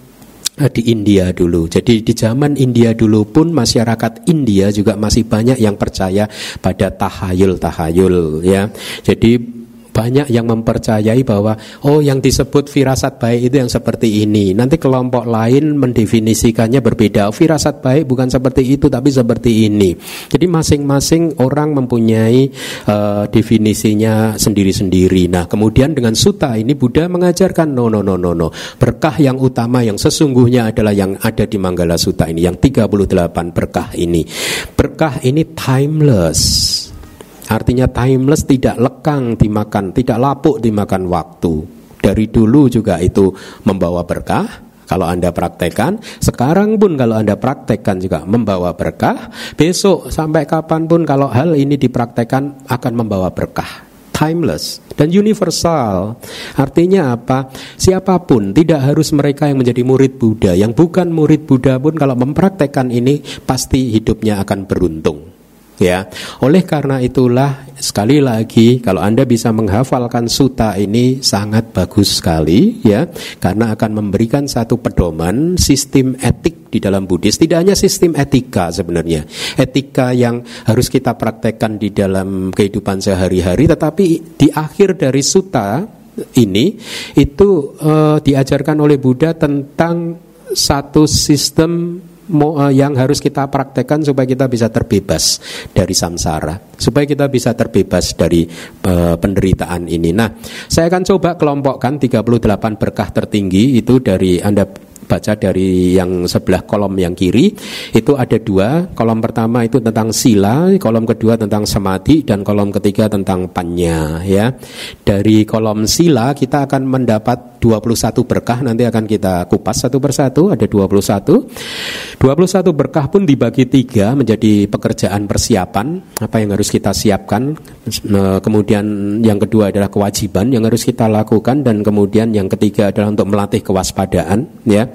di India dulu. Jadi di zaman India dulu pun masyarakat India juga masih banyak yang percaya pada tahayul-tahayul ya. Jadi banyak yang mempercayai bahwa oh yang disebut firasat baik itu yang seperti ini. Nanti kelompok lain mendefinisikannya berbeda. Oh, firasat baik bukan seperti itu tapi seperti ini. Jadi masing-masing orang mempunyai uh, definisinya sendiri-sendiri. Nah, kemudian dengan suta ini Buddha mengajarkan no no no no no. Berkah yang utama yang sesungguhnya adalah yang ada di Manggala Sutta ini yang 38 berkah ini. Berkah ini timeless. Artinya timeless tidak lekang dimakan, tidak lapuk dimakan waktu. Dari dulu juga itu membawa berkah. Kalau Anda praktekkan, sekarang pun kalau Anda praktekkan juga membawa berkah. Besok sampai kapan pun kalau hal ini dipraktekkan akan membawa berkah timeless dan universal. Artinya apa? Siapa pun tidak harus mereka yang menjadi murid Buddha, yang bukan murid Buddha pun kalau mempraktekkan ini pasti hidupnya akan beruntung ya. Oleh karena itulah sekali lagi kalau Anda bisa menghafalkan suta ini sangat bagus sekali ya. Karena akan memberikan satu pedoman sistem etik di dalam Buddhis. Tidak hanya sistem etika sebenarnya. Etika yang harus kita praktekkan di dalam kehidupan sehari-hari tetapi di akhir dari suta ini itu uh, diajarkan oleh Buddha tentang satu sistem yang harus kita praktekkan supaya kita bisa terbebas dari samsara, supaya kita bisa terbebas dari uh, penderitaan ini. Nah, saya akan coba kelompokkan 38 berkah tertinggi itu dari Anda baca dari yang sebelah kolom yang kiri itu ada dua. Kolom pertama itu tentang sila kolom kedua tentang samadhi dan kolom ketiga tentang panya ya. Dari kolom sila kita akan mendapat 21 berkah nanti akan kita kupas satu persatu ada 21 21 berkah pun dibagi tiga menjadi pekerjaan persiapan apa yang harus kita siapkan kemudian yang kedua adalah kewajiban yang harus kita lakukan dan kemudian yang ketiga adalah untuk melatih kewaspadaan ya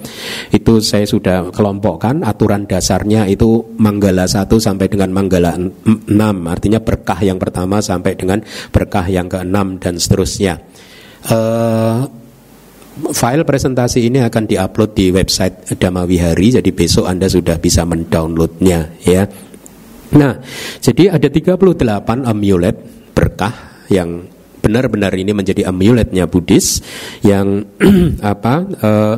itu saya sudah kelompokkan aturan dasarnya itu manggala 1 sampai dengan manggala 6 artinya berkah yang pertama sampai dengan berkah yang keenam dan seterusnya uh, file presentasi ini akan diupload di website Dhamma Wihari jadi besok Anda sudah bisa mendownloadnya ya. Nah, jadi ada 38 amulet berkah yang benar-benar ini menjadi amuletnya Buddhis yang apa uh,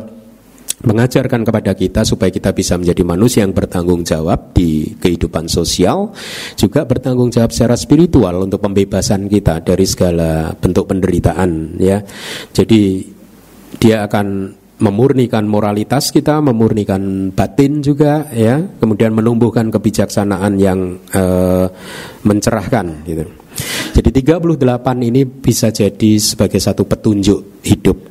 mengajarkan kepada kita supaya kita bisa menjadi manusia yang bertanggung jawab di kehidupan sosial, juga bertanggung jawab secara spiritual untuk pembebasan kita dari segala bentuk penderitaan ya. Jadi dia akan memurnikan moralitas kita, memurnikan batin juga ya, kemudian menumbuhkan kebijaksanaan yang uh, mencerahkan gitu. Jadi 38 ini bisa jadi sebagai satu petunjuk hidup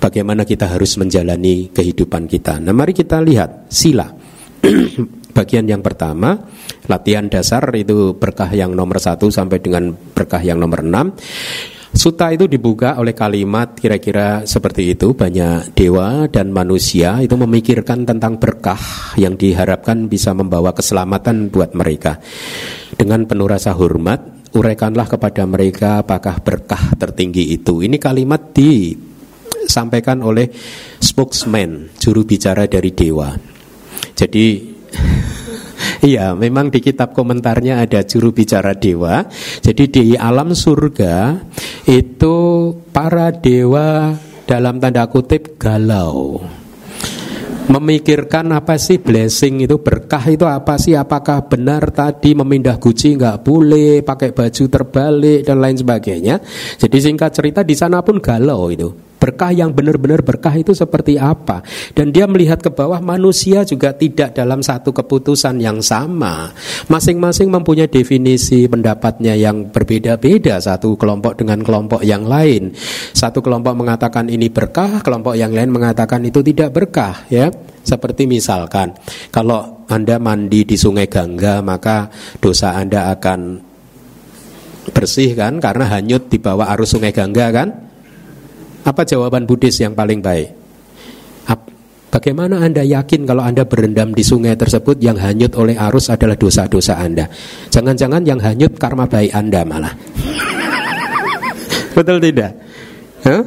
bagaimana kita harus menjalani kehidupan kita. Nah, mari kita lihat sila. Bagian yang pertama, latihan dasar itu berkah yang nomor satu sampai dengan berkah yang nomor enam. Suta itu dibuka oleh kalimat kira-kira seperti itu banyak dewa dan manusia itu memikirkan tentang berkah yang diharapkan bisa membawa keselamatan buat mereka. Dengan penuh rasa hormat, uraikanlah kepada mereka apakah berkah tertinggi itu. Ini kalimat disampaikan oleh spokesman, juru bicara dari dewa. Jadi Iya, memang di kitab komentarnya ada juru bicara dewa. Jadi di alam surga itu para dewa dalam tanda kutip galau. Memikirkan apa sih blessing itu berkah itu apa sih apakah benar tadi memindah guci nggak boleh pakai baju terbalik dan lain sebagainya. Jadi singkat cerita di sana pun galau itu Berkah yang benar-benar berkah itu seperti apa? Dan dia melihat ke bawah manusia juga tidak dalam satu keputusan yang sama. Masing-masing mempunyai definisi pendapatnya yang berbeda-beda satu kelompok dengan kelompok yang lain. Satu kelompok mengatakan ini berkah, kelompok yang lain mengatakan itu tidak berkah, ya. Seperti misalkan kalau Anda mandi di Sungai Gangga, maka dosa Anda akan bersih kan karena hanyut di bawah arus Sungai Gangga kan? Apa jawaban Buddhis yang paling baik? Bagaimana Anda yakin kalau Anda berendam di sungai tersebut yang hanyut oleh arus adalah dosa-dosa Anda? Jangan-jangan yang hanyut karma baik Anda malah. Betul tidak? Huh?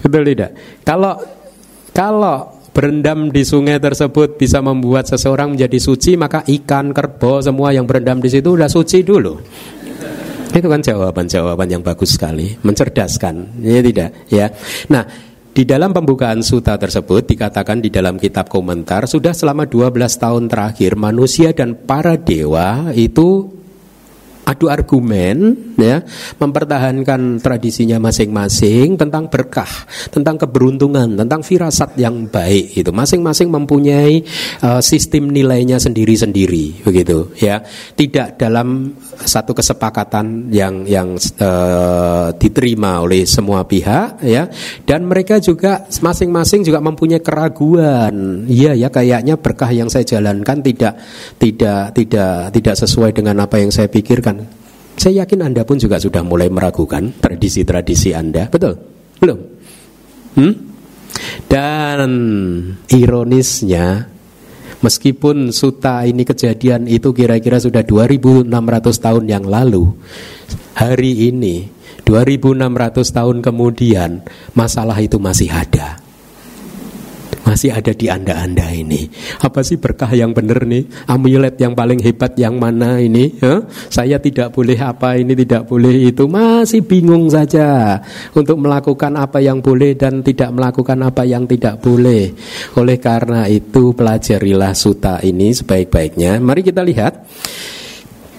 Betul tidak? Kalau kalau berendam di sungai tersebut bisa membuat seseorang menjadi suci, maka ikan, kerbau, semua yang berendam di situ sudah suci dulu. Itu kan jawaban-jawaban yang bagus sekali, mencerdaskan, ya tidak, ya. Nah, di dalam pembukaan suta tersebut dikatakan di dalam kitab komentar sudah selama 12 tahun terakhir manusia dan para dewa itu adu argumen ya mempertahankan tradisinya masing-masing tentang berkah tentang keberuntungan tentang firasat yang baik itu masing-masing mempunyai uh, sistem nilainya sendiri-sendiri begitu ya. Tidak dalam satu kesepakatan yang yang uh, diterima oleh semua pihak ya. Dan mereka juga masing-masing juga mempunyai keraguan. Iya ya kayaknya berkah yang saya jalankan tidak tidak tidak tidak sesuai dengan apa yang saya pikirkan saya yakin Anda pun juga sudah mulai meragukan tradisi-tradisi Anda, betul? Belum? Hmm? Dan ironisnya, meskipun suta ini kejadian itu kira-kira sudah 2600 tahun yang lalu, hari ini 2600 tahun kemudian masalah itu masih ada masih ada di anda-anda ini. Apa sih berkah yang benar nih? Amulet yang paling hebat yang mana ini? Huh? Saya tidak boleh apa ini, tidak boleh itu. Masih bingung saja untuk melakukan apa yang boleh dan tidak melakukan apa yang tidak boleh. Oleh karena itu pelajarilah suta ini sebaik-baiknya. Mari kita lihat.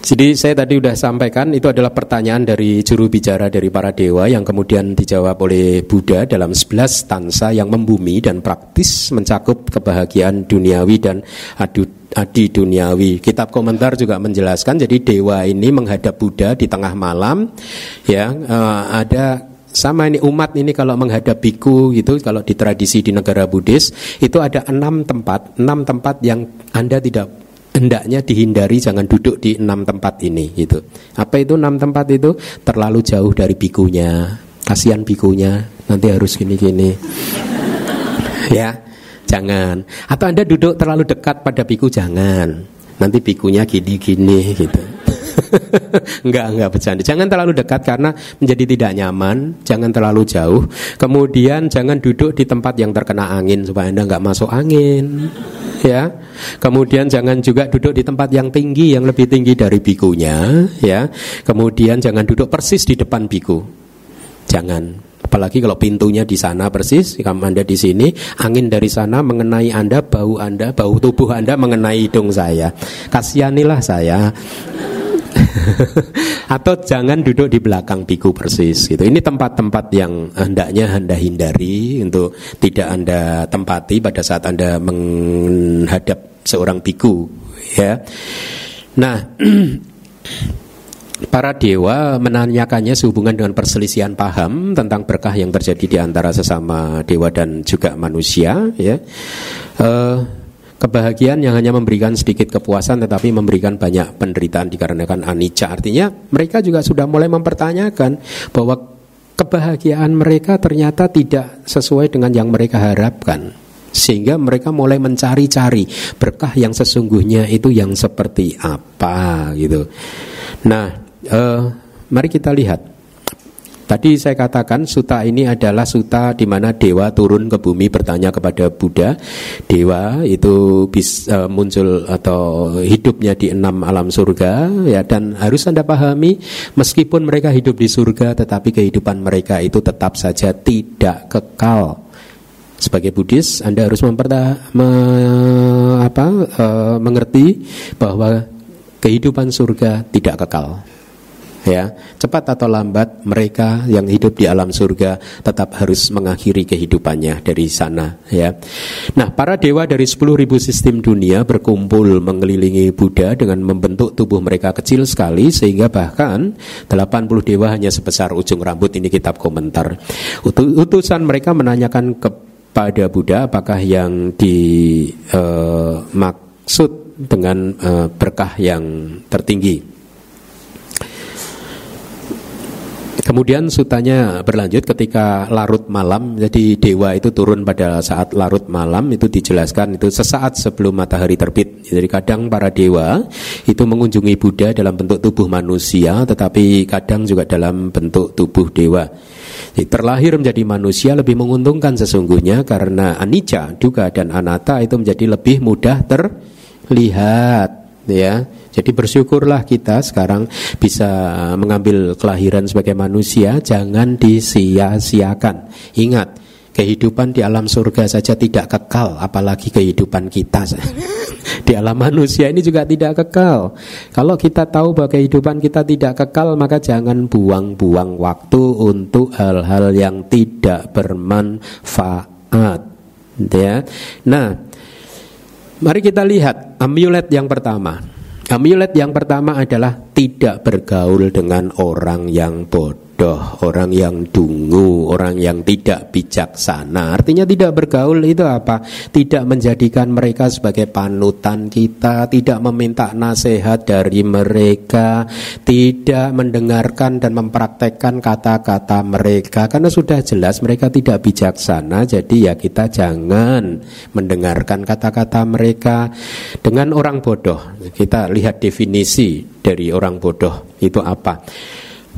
Jadi saya tadi sudah sampaikan itu adalah pertanyaan dari juru bicara dari para dewa yang kemudian dijawab oleh Buddha dalam 11 stansa yang membumi dan praktis mencakup kebahagiaan duniawi dan adu, adi duniawi. Kitab komentar juga menjelaskan jadi dewa ini menghadap Buddha di tengah malam ya uh, ada sama ini umat ini kalau menghadap biku gitu kalau di tradisi di negara Buddhis itu ada enam tempat enam tempat yang anda tidak hendaknya dihindari jangan duduk di enam tempat ini gitu. Apa itu enam tempat itu? Terlalu jauh dari bikunya. Kasihan bikunya, nanti harus gini-gini. ya, jangan. Atau Anda duduk terlalu dekat pada biku jangan. Nanti bikunya gini-gini gitu. enggak, enggak bercanda. Jangan terlalu dekat karena menjadi tidak nyaman. Jangan terlalu jauh. Kemudian jangan duduk di tempat yang terkena angin supaya anda enggak masuk angin. Ya. Kemudian jangan juga duduk di tempat yang tinggi yang lebih tinggi dari bikunya. Ya. Kemudian jangan duduk persis di depan biku. Jangan. Apalagi kalau pintunya di sana persis, kamu Anda di sini, angin dari sana mengenai Anda, bau Anda, bau tubuh Anda mengenai hidung saya. Kasihanilah saya. Atau jangan duduk di belakang biku persis gitu. Ini tempat-tempat yang hendaknya Anda hindari untuk tidak Anda tempati pada saat Anda menghadap seorang biku ya. Nah, Para dewa menanyakannya sehubungan dengan perselisihan paham tentang berkah yang terjadi di antara sesama dewa dan juga manusia. Ya, uh, Kebahagiaan yang hanya memberikan sedikit kepuasan tetapi memberikan banyak penderitaan dikarenakan anicca. Artinya mereka juga sudah mulai mempertanyakan bahwa kebahagiaan mereka ternyata tidak sesuai dengan yang mereka harapkan. Sehingga mereka mulai mencari-cari berkah yang sesungguhnya itu yang seperti apa gitu. Nah, eh, mari kita lihat Tadi saya katakan suta ini adalah suta di mana dewa turun ke bumi bertanya kepada Buddha. Dewa itu bisa uh, muncul atau hidupnya di enam alam surga ya dan harus Anda pahami meskipun mereka hidup di surga tetapi kehidupan mereka itu tetap saja tidak kekal. Sebagai Buddhis Anda harus memperta, me, apa, uh, mengerti bahwa kehidupan surga tidak kekal ya cepat atau lambat mereka yang hidup di alam surga tetap harus mengakhiri kehidupannya dari sana ya. Nah para dewa dari 10.000 sistem dunia berkumpul mengelilingi Buddha dengan membentuk tubuh mereka kecil sekali sehingga bahkan 80 dewa hanya sebesar ujung rambut. Ini kitab komentar. Utusan mereka menanyakan kepada Buddha apakah yang dimaksud uh, dengan uh, berkah yang tertinggi Kemudian sutanya berlanjut ketika larut malam, jadi dewa itu turun pada saat larut malam itu dijelaskan itu sesaat sebelum matahari terbit. Jadi kadang para dewa itu mengunjungi Buddha dalam bentuk tubuh manusia, tetapi kadang juga dalam bentuk tubuh dewa. Jadi, terlahir menjadi manusia lebih menguntungkan sesungguhnya karena anicca, duka dan anatta itu menjadi lebih mudah terlihat ya. Jadi bersyukurlah kita sekarang bisa mengambil kelahiran sebagai manusia, jangan disia-siakan. Ingat, kehidupan di alam surga saja tidak kekal, apalagi kehidupan kita. di alam manusia ini juga tidak kekal. Kalau kita tahu bahwa kehidupan kita tidak kekal, maka jangan buang-buang waktu untuk hal-hal yang tidak bermanfaat. Ya. Nah, Mari kita lihat amulet yang pertama. Amulet yang pertama adalah tidak bergaul dengan orang yang bodoh bodoh, orang yang dungu, orang yang tidak bijaksana. Artinya tidak bergaul itu apa? Tidak menjadikan mereka sebagai panutan kita, tidak meminta nasihat dari mereka, tidak mendengarkan dan mempraktekkan kata-kata mereka karena sudah jelas mereka tidak bijaksana. Jadi ya kita jangan mendengarkan kata-kata mereka dengan orang bodoh. Kita lihat definisi dari orang bodoh itu apa?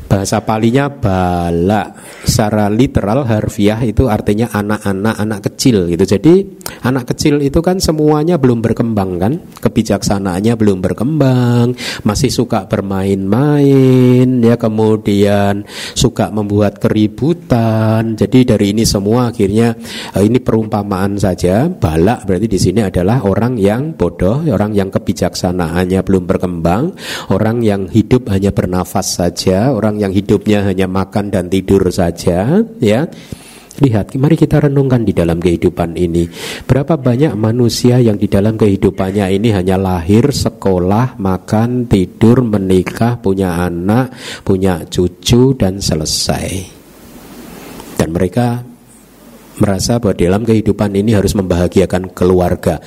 Bahasa palinya bala. Secara literal harfiah itu artinya anak-anak anak kecil gitu. Jadi anak kecil itu kan semuanya belum berkembang kan? Kebijaksanaannya belum berkembang Masih suka bermain-main ya Kemudian suka membuat keributan. Jadi dari ini semua akhirnya eh, Ini perumpamaan saja. Balak berarti di sini adalah orang yang bodoh Orang yang kebijaksanaannya belum berkembang Orang yang hidup hanya bernafas saja Orang yang hidupnya hanya makan dan tidur saja, ya. Lihat, mari kita renungkan di dalam kehidupan ini. Berapa banyak manusia yang di dalam kehidupannya ini hanya lahir, sekolah, makan, tidur, menikah, punya anak, punya cucu, dan selesai. Dan mereka merasa bahwa dalam kehidupan ini harus membahagiakan keluarga.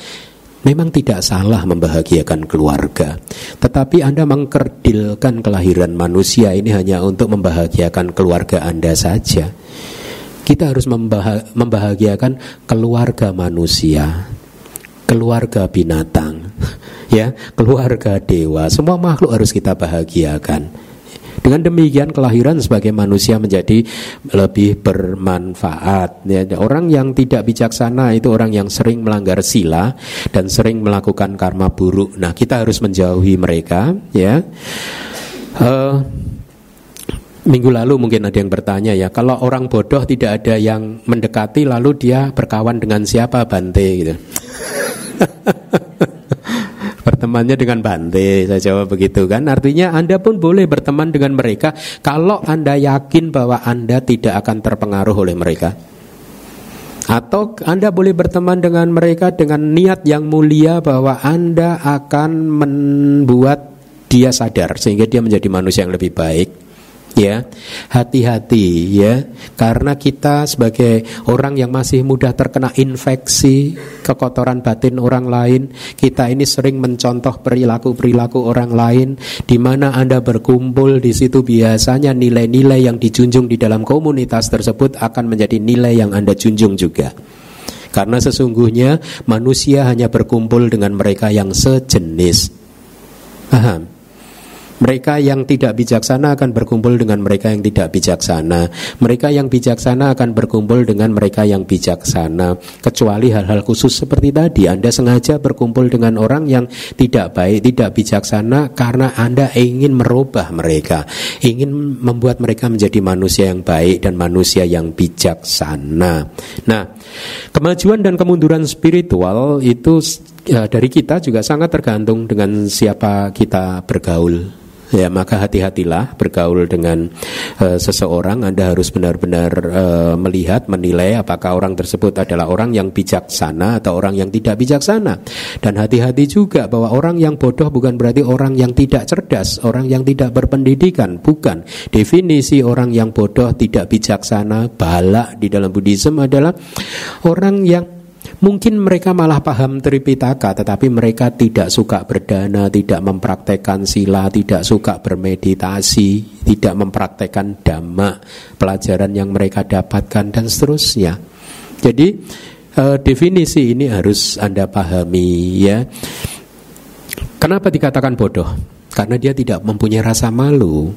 Memang tidak salah membahagiakan keluarga, tetapi Anda mengkerdilkan kelahiran manusia ini hanya untuk membahagiakan keluarga Anda saja. Kita harus membahagiakan keluarga manusia, keluarga binatang, ya, keluarga dewa. Semua makhluk harus kita bahagiakan. Dengan demikian kelahiran sebagai manusia menjadi lebih bermanfaat. Ya, orang yang tidak bijaksana itu orang yang sering melanggar sila dan sering melakukan karma buruk. Nah, kita harus menjauhi mereka, ya. Uh, Minggu lalu mungkin ada yang bertanya ya, kalau orang bodoh tidak ada yang mendekati lalu dia berkawan dengan siapa Bante gitu. bertemannya dengan Bante saya jawab begitu kan. Artinya Anda pun boleh berteman dengan mereka kalau Anda yakin bahwa Anda tidak akan terpengaruh oleh mereka. Atau Anda boleh berteman dengan mereka dengan niat yang mulia bahwa Anda akan membuat dia sadar sehingga dia menjadi manusia yang lebih baik ya hati-hati ya. Karena kita sebagai orang yang masih mudah terkena infeksi kekotoran batin orang lain kita ini sering mencontoh perilaku-perilaku orang lain. Di mana Anda berkumpul di situ biasanya nilai-nilai yang dijunjung di dalam komunitas tersebut akan menjadi nilai yang Anda junjung juga. Karena sesungguhnya manusia hanya berkumpul dengan mereka yang sejenis. Paham mereka yang tidak bijaksana akan berkumpul dengan mereka yang tidak bijaksana. Mereka yang bijaksana akan berkumpul dengan mereka yang bijaksana. Kecuali hal-hal khusus seperti tadi, Anda sengaja berkumpul dengan orang yang tidak baik, tidak bijaksana karena Anda ingin merubah mereka, ingin membuat mereka menjadi manusia yang baik dan manusia yang bijaksana. Nah, kemajuan dan kemunduran spiritual itu ya, dari kita juga sangat tergantung dengan siapa kita bergaul ya maka hati-hatilah bergaul dengan uh, seseorang. Anda harus benar-benar uh, melihat menilai apakah orang tersebut adalah orang yang bijaksana atau orang yang tidak bijaksana. Dan hati-hati juga bahwa orang yang bodoh bukan berarti orang yang tidak cerdas orang yang tidak berpendidikan bukan. Definisi orang yang bodoh tidak bijaksana balak di dalam Buddhism adalah orang yang Mungkin mereka malah paham Tripitaka tetapi mereka tidak suka berdana, tidak mempraktekkan sila, tidak suka bermeditasi, tidak mempraktekkan dhamma, pelajaran yang mereka dapatkan dan seterusnya. Jadi eh, definisi ini harus Anda pahami ya. Kenapa dikatakan bodoh? Karena dia tidak mempunyai rasa malu.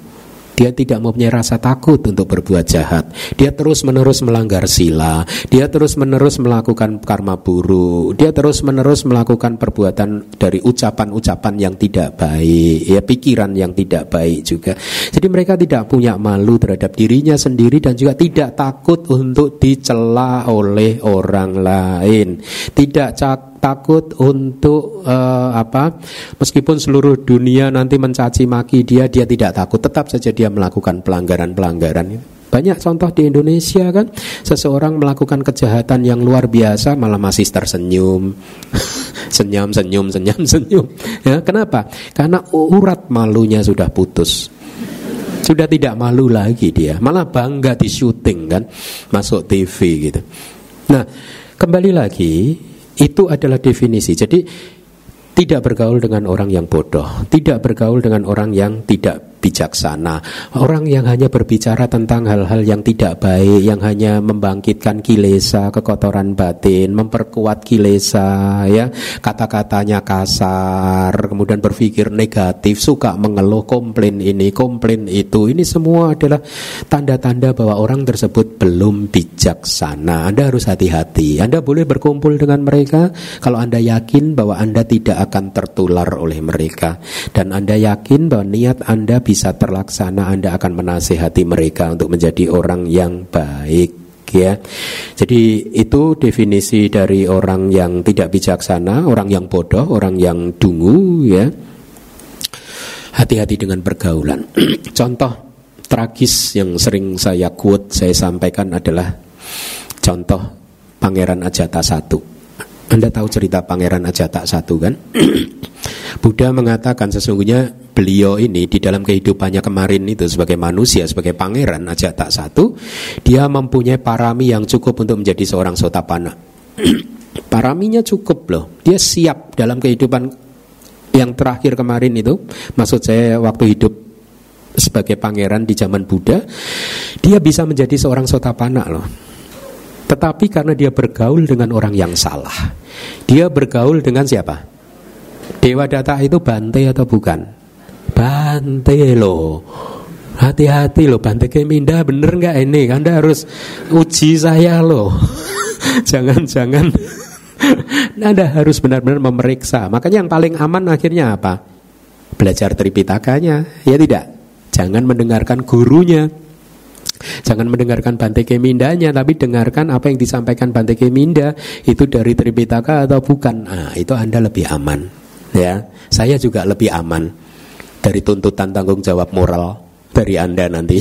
Dia tidak mempunyai rasa takut untuk berbuat jahat. Dia terus-menerus melanggar sila. Dia terus-menerus melakukan karma buruk. Dia terus-menerus melakukan perbuatan dari ucapan-ucapan yang tidak baik, ya pikiran yang tidak baik juga. Jadi mereka tidak punya malu terhadap dirinya sendiri dan juga tidak takut untuk dicela oleh orang lain. Tidak takut untuk uh, apa meskipun seluruh dunia nanti mencaci maki dia dia tidak takut. Tetap saja dia melakukan pelanggaran-pelanggaran. Banyak contoh di Indonesia kan? Seseorang melakukan kejahatan yang luar biasa malah masih tersenyum. Senyum senyum senyum senyum. Ya kenapa? Karena urat malunya sudah putus. Sudah tidak malu lagi dia. Malah bangga di syuting kan? Masuk TV gitu. Nah kembali lagi itu adalah definisi. Jadi tidak bergaul dengan orang yang bodoh, tidak bergaul dengan orang yang tidak bijaksana. Orang yang hanya berbicara tentang hal-hal yang tidak baik, yang hanya membangkitkan kilesa, kekotoran batin, memperkuat kilesa, ya, kata-katanya kasar, kemudian berpikir negatif, suka mengeluh, komplain ini, komplain itu. Ini semua adalah tanda-tanda bahwa orang tersebut belum bijaksana. Anda harus hati-hati. Anda boleh berkumpul dengan mereka kalau Anda yakin bahwa Anda tidak akan tertular oleh mereka dan Anda yakin bahwa niat Anda bisa terlaksana, Anda akan menasehati mereka untuk menjadi orang yang baik ya. Jadi itu definisi dari orang yang tidak bijaksana, orang yang bodoh, orang yang dungu ya. Hati-hati dengan pergaulan. contoh tragis yang sering saya quote, saya sampaikan adalah contoh Pangeran Ajata satu. Anda tahu cerita Pangeran Ajata satu kan? Buddha mengatakan sesungguhnya beliau ini di dalam kehidupannya kemarin itu sebagai manusia, sebagai pangeran Ajata satu, dia mempunyai parami yang cukup untuk menjadi seorang sotapana. Paraminya cukup loh. Dia siap dalam kehidupan yang terakhir kemarin itu, maksud saya waktu hidup sebagai pangeran di zaman Buddha, dia bisa menjadi seorang sotapana loh. Tetapi karena dia bergaul dengan orang yang salah. Dia bergaul dengan siapa? Dewa Data itu bante atau bukan? Bante loh. Hati-hati loh Bante Keminda bener nggak ini? Anda harus uji saya loh. Jangan-jangan Anda harus benar-benar memeriksa. Makanya yang paling aman akhirnya apa? Belajar Tripitakanya, ya tidak? Jangan mendengarkan gurunya. Jangan mendengarkan Bante Kemindanya, tapi dengarkan apa yang disampaikan Bante Keminda itu dari Tripitaka atau bukan. Nah, itu Anda lebih aman. Ya, saya juga lebih aman dari tuntutan tanggung jawab moral dari Anda nanti.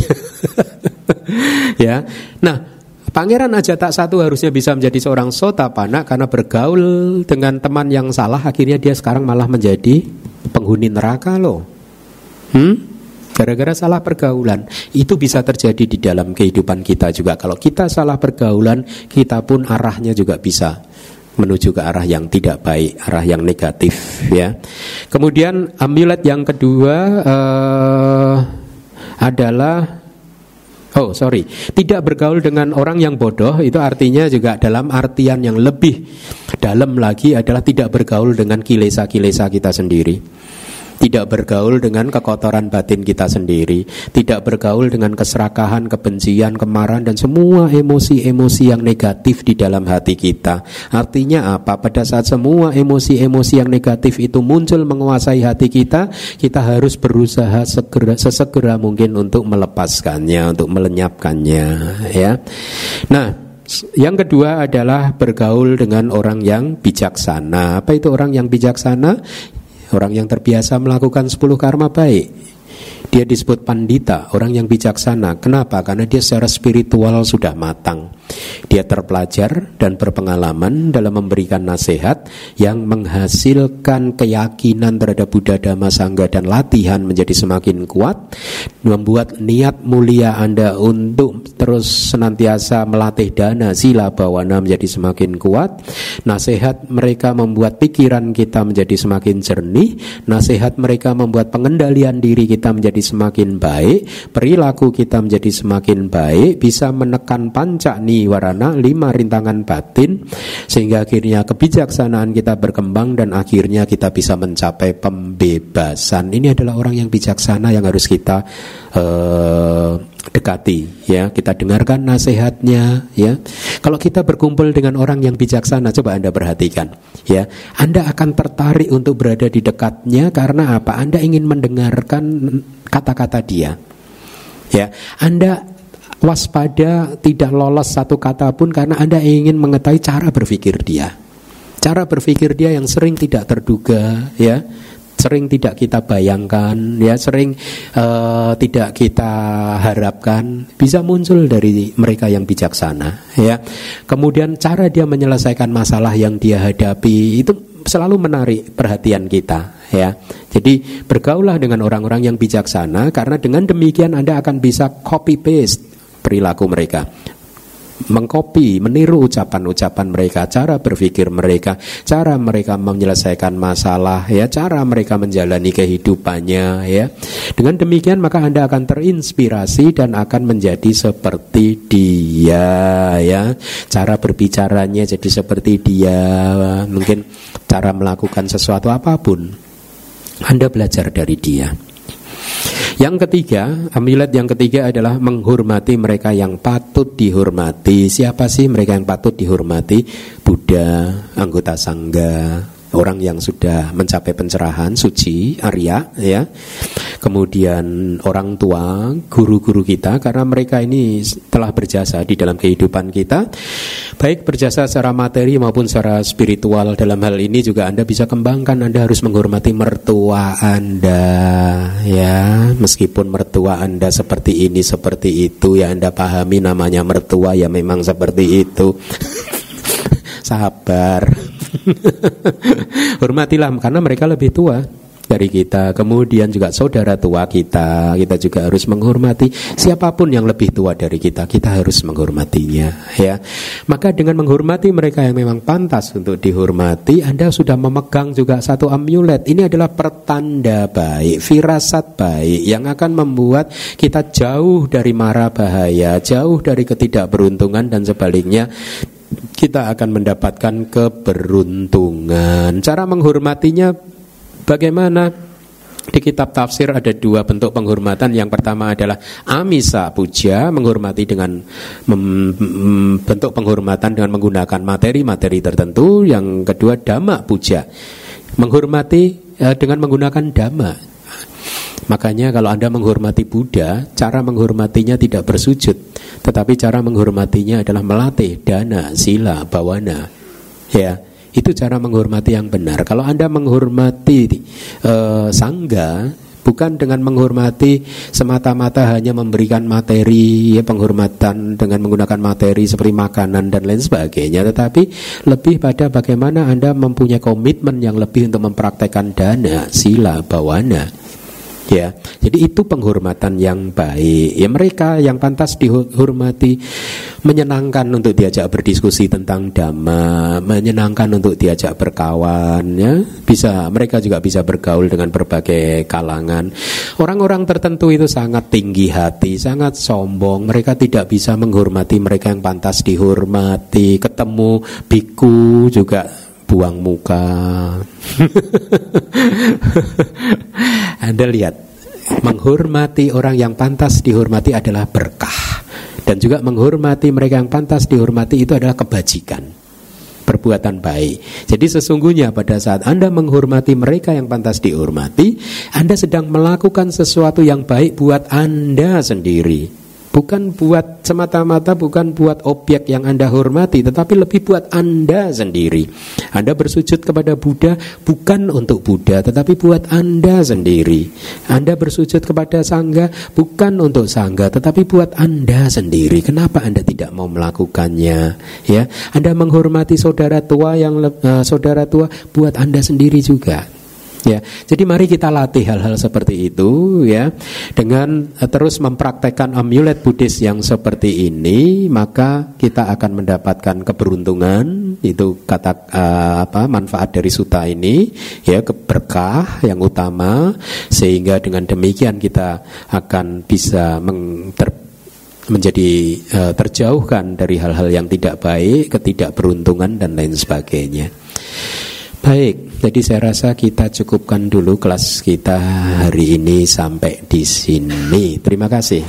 ya. Nah, Pangeran aja tak satu harusnya bisa menjadi seorang sotapana karena bergaul dengan teman yang salah akhirnya dia sekarang malah menjadi penghuni neraka loh. Hmm? Gara-gara salah pergaulan Itu bisa terjadi di dalam kehidupan kita juga Kalau kita salah pergaulan Kita pun arahnya juga bisa Menuju ke arah yang tidak baik Arah yang negatif ya. Kemudian amulet yang kedua uh, Adalah Oh sorry, tidak bergaul dengan orang yang bodoh itu artinya juga dalam artian yang lebih dalam lagi adalah tidak bergaul dengan kilesa-kilesa kita sendiri tidak bergaul dengan kekotoran batin kita sendiri, tidak bergaul dengan keserakahan, kebencian, kemarahan dan semua emosi-emosi yang negatif di dalam hati kita. Artinya apa? Pada saat semua emosi-emosi yang negatif itu muncul menguasai hati kita, kita harus berusaha segera sesegera mungkin untuk melepaskannya, untuk melenyapkannya, ya. Nah, yang kedua adalah bergaul dengan orang yang bijaksana. Apa itu orang yang bijaksana? Orang yang terbiasa melakukan 10 karma baik dia disebut pandita, orang yang bijaksana. Kenapa? Karena dia secara spiritual sudah matang. Dia terpelajar dan berpengalaman dalam memberikan nasihat yang menghasilkan keyakinan terhadap Buddha Dhamma Sangha dan latihan menjadi semakin kuat, membuat niat mulia Anda untuk terus senantiasa melatih dana sila bawana menjadi semakin kuat. Nasihat mereka membuat pikiran kita menjadi semakin jernih, nasihat mereka membuat pengendalian diri kita menjadi semakin baik, perilaku kita menjadi semakin baik, bisa menekan panca niwarana lima rintangan batin sehingga akhirnya kebijaksanaan kita berkembang dan akhirnya kita bisa mencapai pembebasan. Ini adalah orang yang bijaksana yang harus kita uh, dekati ya. Kita dengarkan nasihatnya ya. Kalau kita berkumpul dengan orang yang bijaksana coba anda perhatikan ya. Anda akan tertarik untuk berada di dekatnya karena apa? Anda ingin mendengarkan kata-kata dia. Ya, Anda waspada tidak lolos satu kata pun karena Anda ingin mengetahui cara berpikir dia. Cara berpikir dia yang sering tidak terduga, ya sering tidak kita bayangkan, ya sering uh, tidak kita harapkan bisa muncul dari mereka yang bijaksana, ya. Kemudian cara dia menyelesaikan masalah yang dia hadapi itu selalu menarik perhatian kita, ya. Jadi bergaulah dengan orang-orang yang bijaksana karena dengan demikian Anda akan bisa copy paste perilaku mereka. Mengkopi, meniru ucapan-ucapan mereka, cara berpikir mereka, cara mereka menyelesaikan masalah, ya, cara mereka menjalani kehidupannya, ya. Dengan demikian maka Anda akan terinspirasi dan akan menjadi seperti dia, ya. Cara berbicaranya jadi seperti dia, mungkin cara melakukan sesuatu apa pun. Anda belajar dari dia. Yang ketiga, amulet yang ketiga adalah menghormati mereka yang patut dihormati. Siapa sih mereka yang patut dihormati? Buddha, anggota sangga, orang yang sudah mencapai pencerahan suci Arya ya. Kemudian orang tua guru-guru kita karena mereka ini telah berjasa di dalam kehidupan kita. Baik berjasa secara materi maupun secara spiritual dalam hal ini juga Anda bisa kembangkan Anda harus menghormati mertua Anda ya. Meskipun mertua Anda seperti ini seperti itu ya Anda pahami namanya mertua ya memang seperti itu. Sabar Hormatilah karena mereka lebih tua dari kita. Kemudian juga saudara tua kita, kita juga harus menghormati siapa pun yang lebih tua dari kita, kita harus menghormatinya, ya. Maka dengan menghormati mereka yang memang pantas untuk dihormati, Anda sudah memegang juga satu amulet. Ini adalah pertanda baik, firasat baik yang akan membuat kita jauh dari mara bahaya, jauh dari ketidakberuntungan dan sebaliknya kita akan mendapatkan keberuntungan. Cara menghormatinya bagaimana? Di kitab tafsir ada dua bentuk penghormatan. Yang pertama adalah amisa puja, menghormati dengan bentuk penghormatan dengan menggunakan materi-materi tertentu. Yang kedua dhamma puja, menghormati eh, dengan menggunakan dhamma. Makanya kalau Anda menghormati Buddha, cara menghormatinya tidak bersujud, tetapi cara menghormatinya adalah melatih dana, sila, bawana. Ya, itu cara menghormati yang benar. Kalau Anda menghormati uh, sangga, bukan dengan menghormati semata-mata hanya memberikan materi ya, penghormatan dengan menggunakan materi seperti makanan dan lain sebagainya tetapi lebih pada bagaimana Anda mempunyai komitmen yang lebih untuk mempraktekkan dana, sila, bawana ya jadi itu penghormatan yang baik. Ya mereka yang pantas dihormati menyenangkan untuk diajak berdiskusi tentang dhamma menyenangkan untuk diajak berkawan ya. Bisa mereka juga bisa bergaul dengan berbagai kalangan. Orang-orang tertentu itu sangat tinggi hati sangat sombong. Mereka tidak bisa menghormati mereka yang pantas dihormati. Ketemu biku juga buang muka. Anda lihat, menghormati orang yang pantas dihormati adalah berkah. Dan juga menghormati mereka yang pantas dihormati itu adalah kebajikan perbuatan baik. Jadi sesungguhnya pada saat Anda menghormati mereka yang pantas dihormati, Anda sedang melakukan sesuatu yang baik buat Anda sendiri. Bukan buat semata-mata bukan buat objek yang Anda hormati Tetapi lebih buat Anda sendiri. Anda bersujud kepada Buddha bukan untuk Buddha Tetapi buat Anda sendiri. Anda bersujud kepada Sangga bukan untuk Sangga Tetapi buat Anda sendiri. Kenapa Anda tidak mau melakukannya? Ya Anda menghormati saudara tua yang uh, saudara tua buat Anda sendiri juga Ya, jadi mari kita latih hal-hal seperti itu ya. Dengan uh, terus mempraktekkan amulet Buddhis yang seperti ini, maka kita akan mendapatkan keberuntungan. Itu kata uh, apa manfaat dari suta ini ya, keberkah yang utama sehingga dengan demikian kita akan bisa meng, ter, menjadi uh, terjauhkan dari hal-hal yang tidak baik, ketidakberuntungan dan lain sebagainya. Baik, jadi saya rasa kita cukupkan dulu kelas kita hari ini sampai di sini. Terima kasih.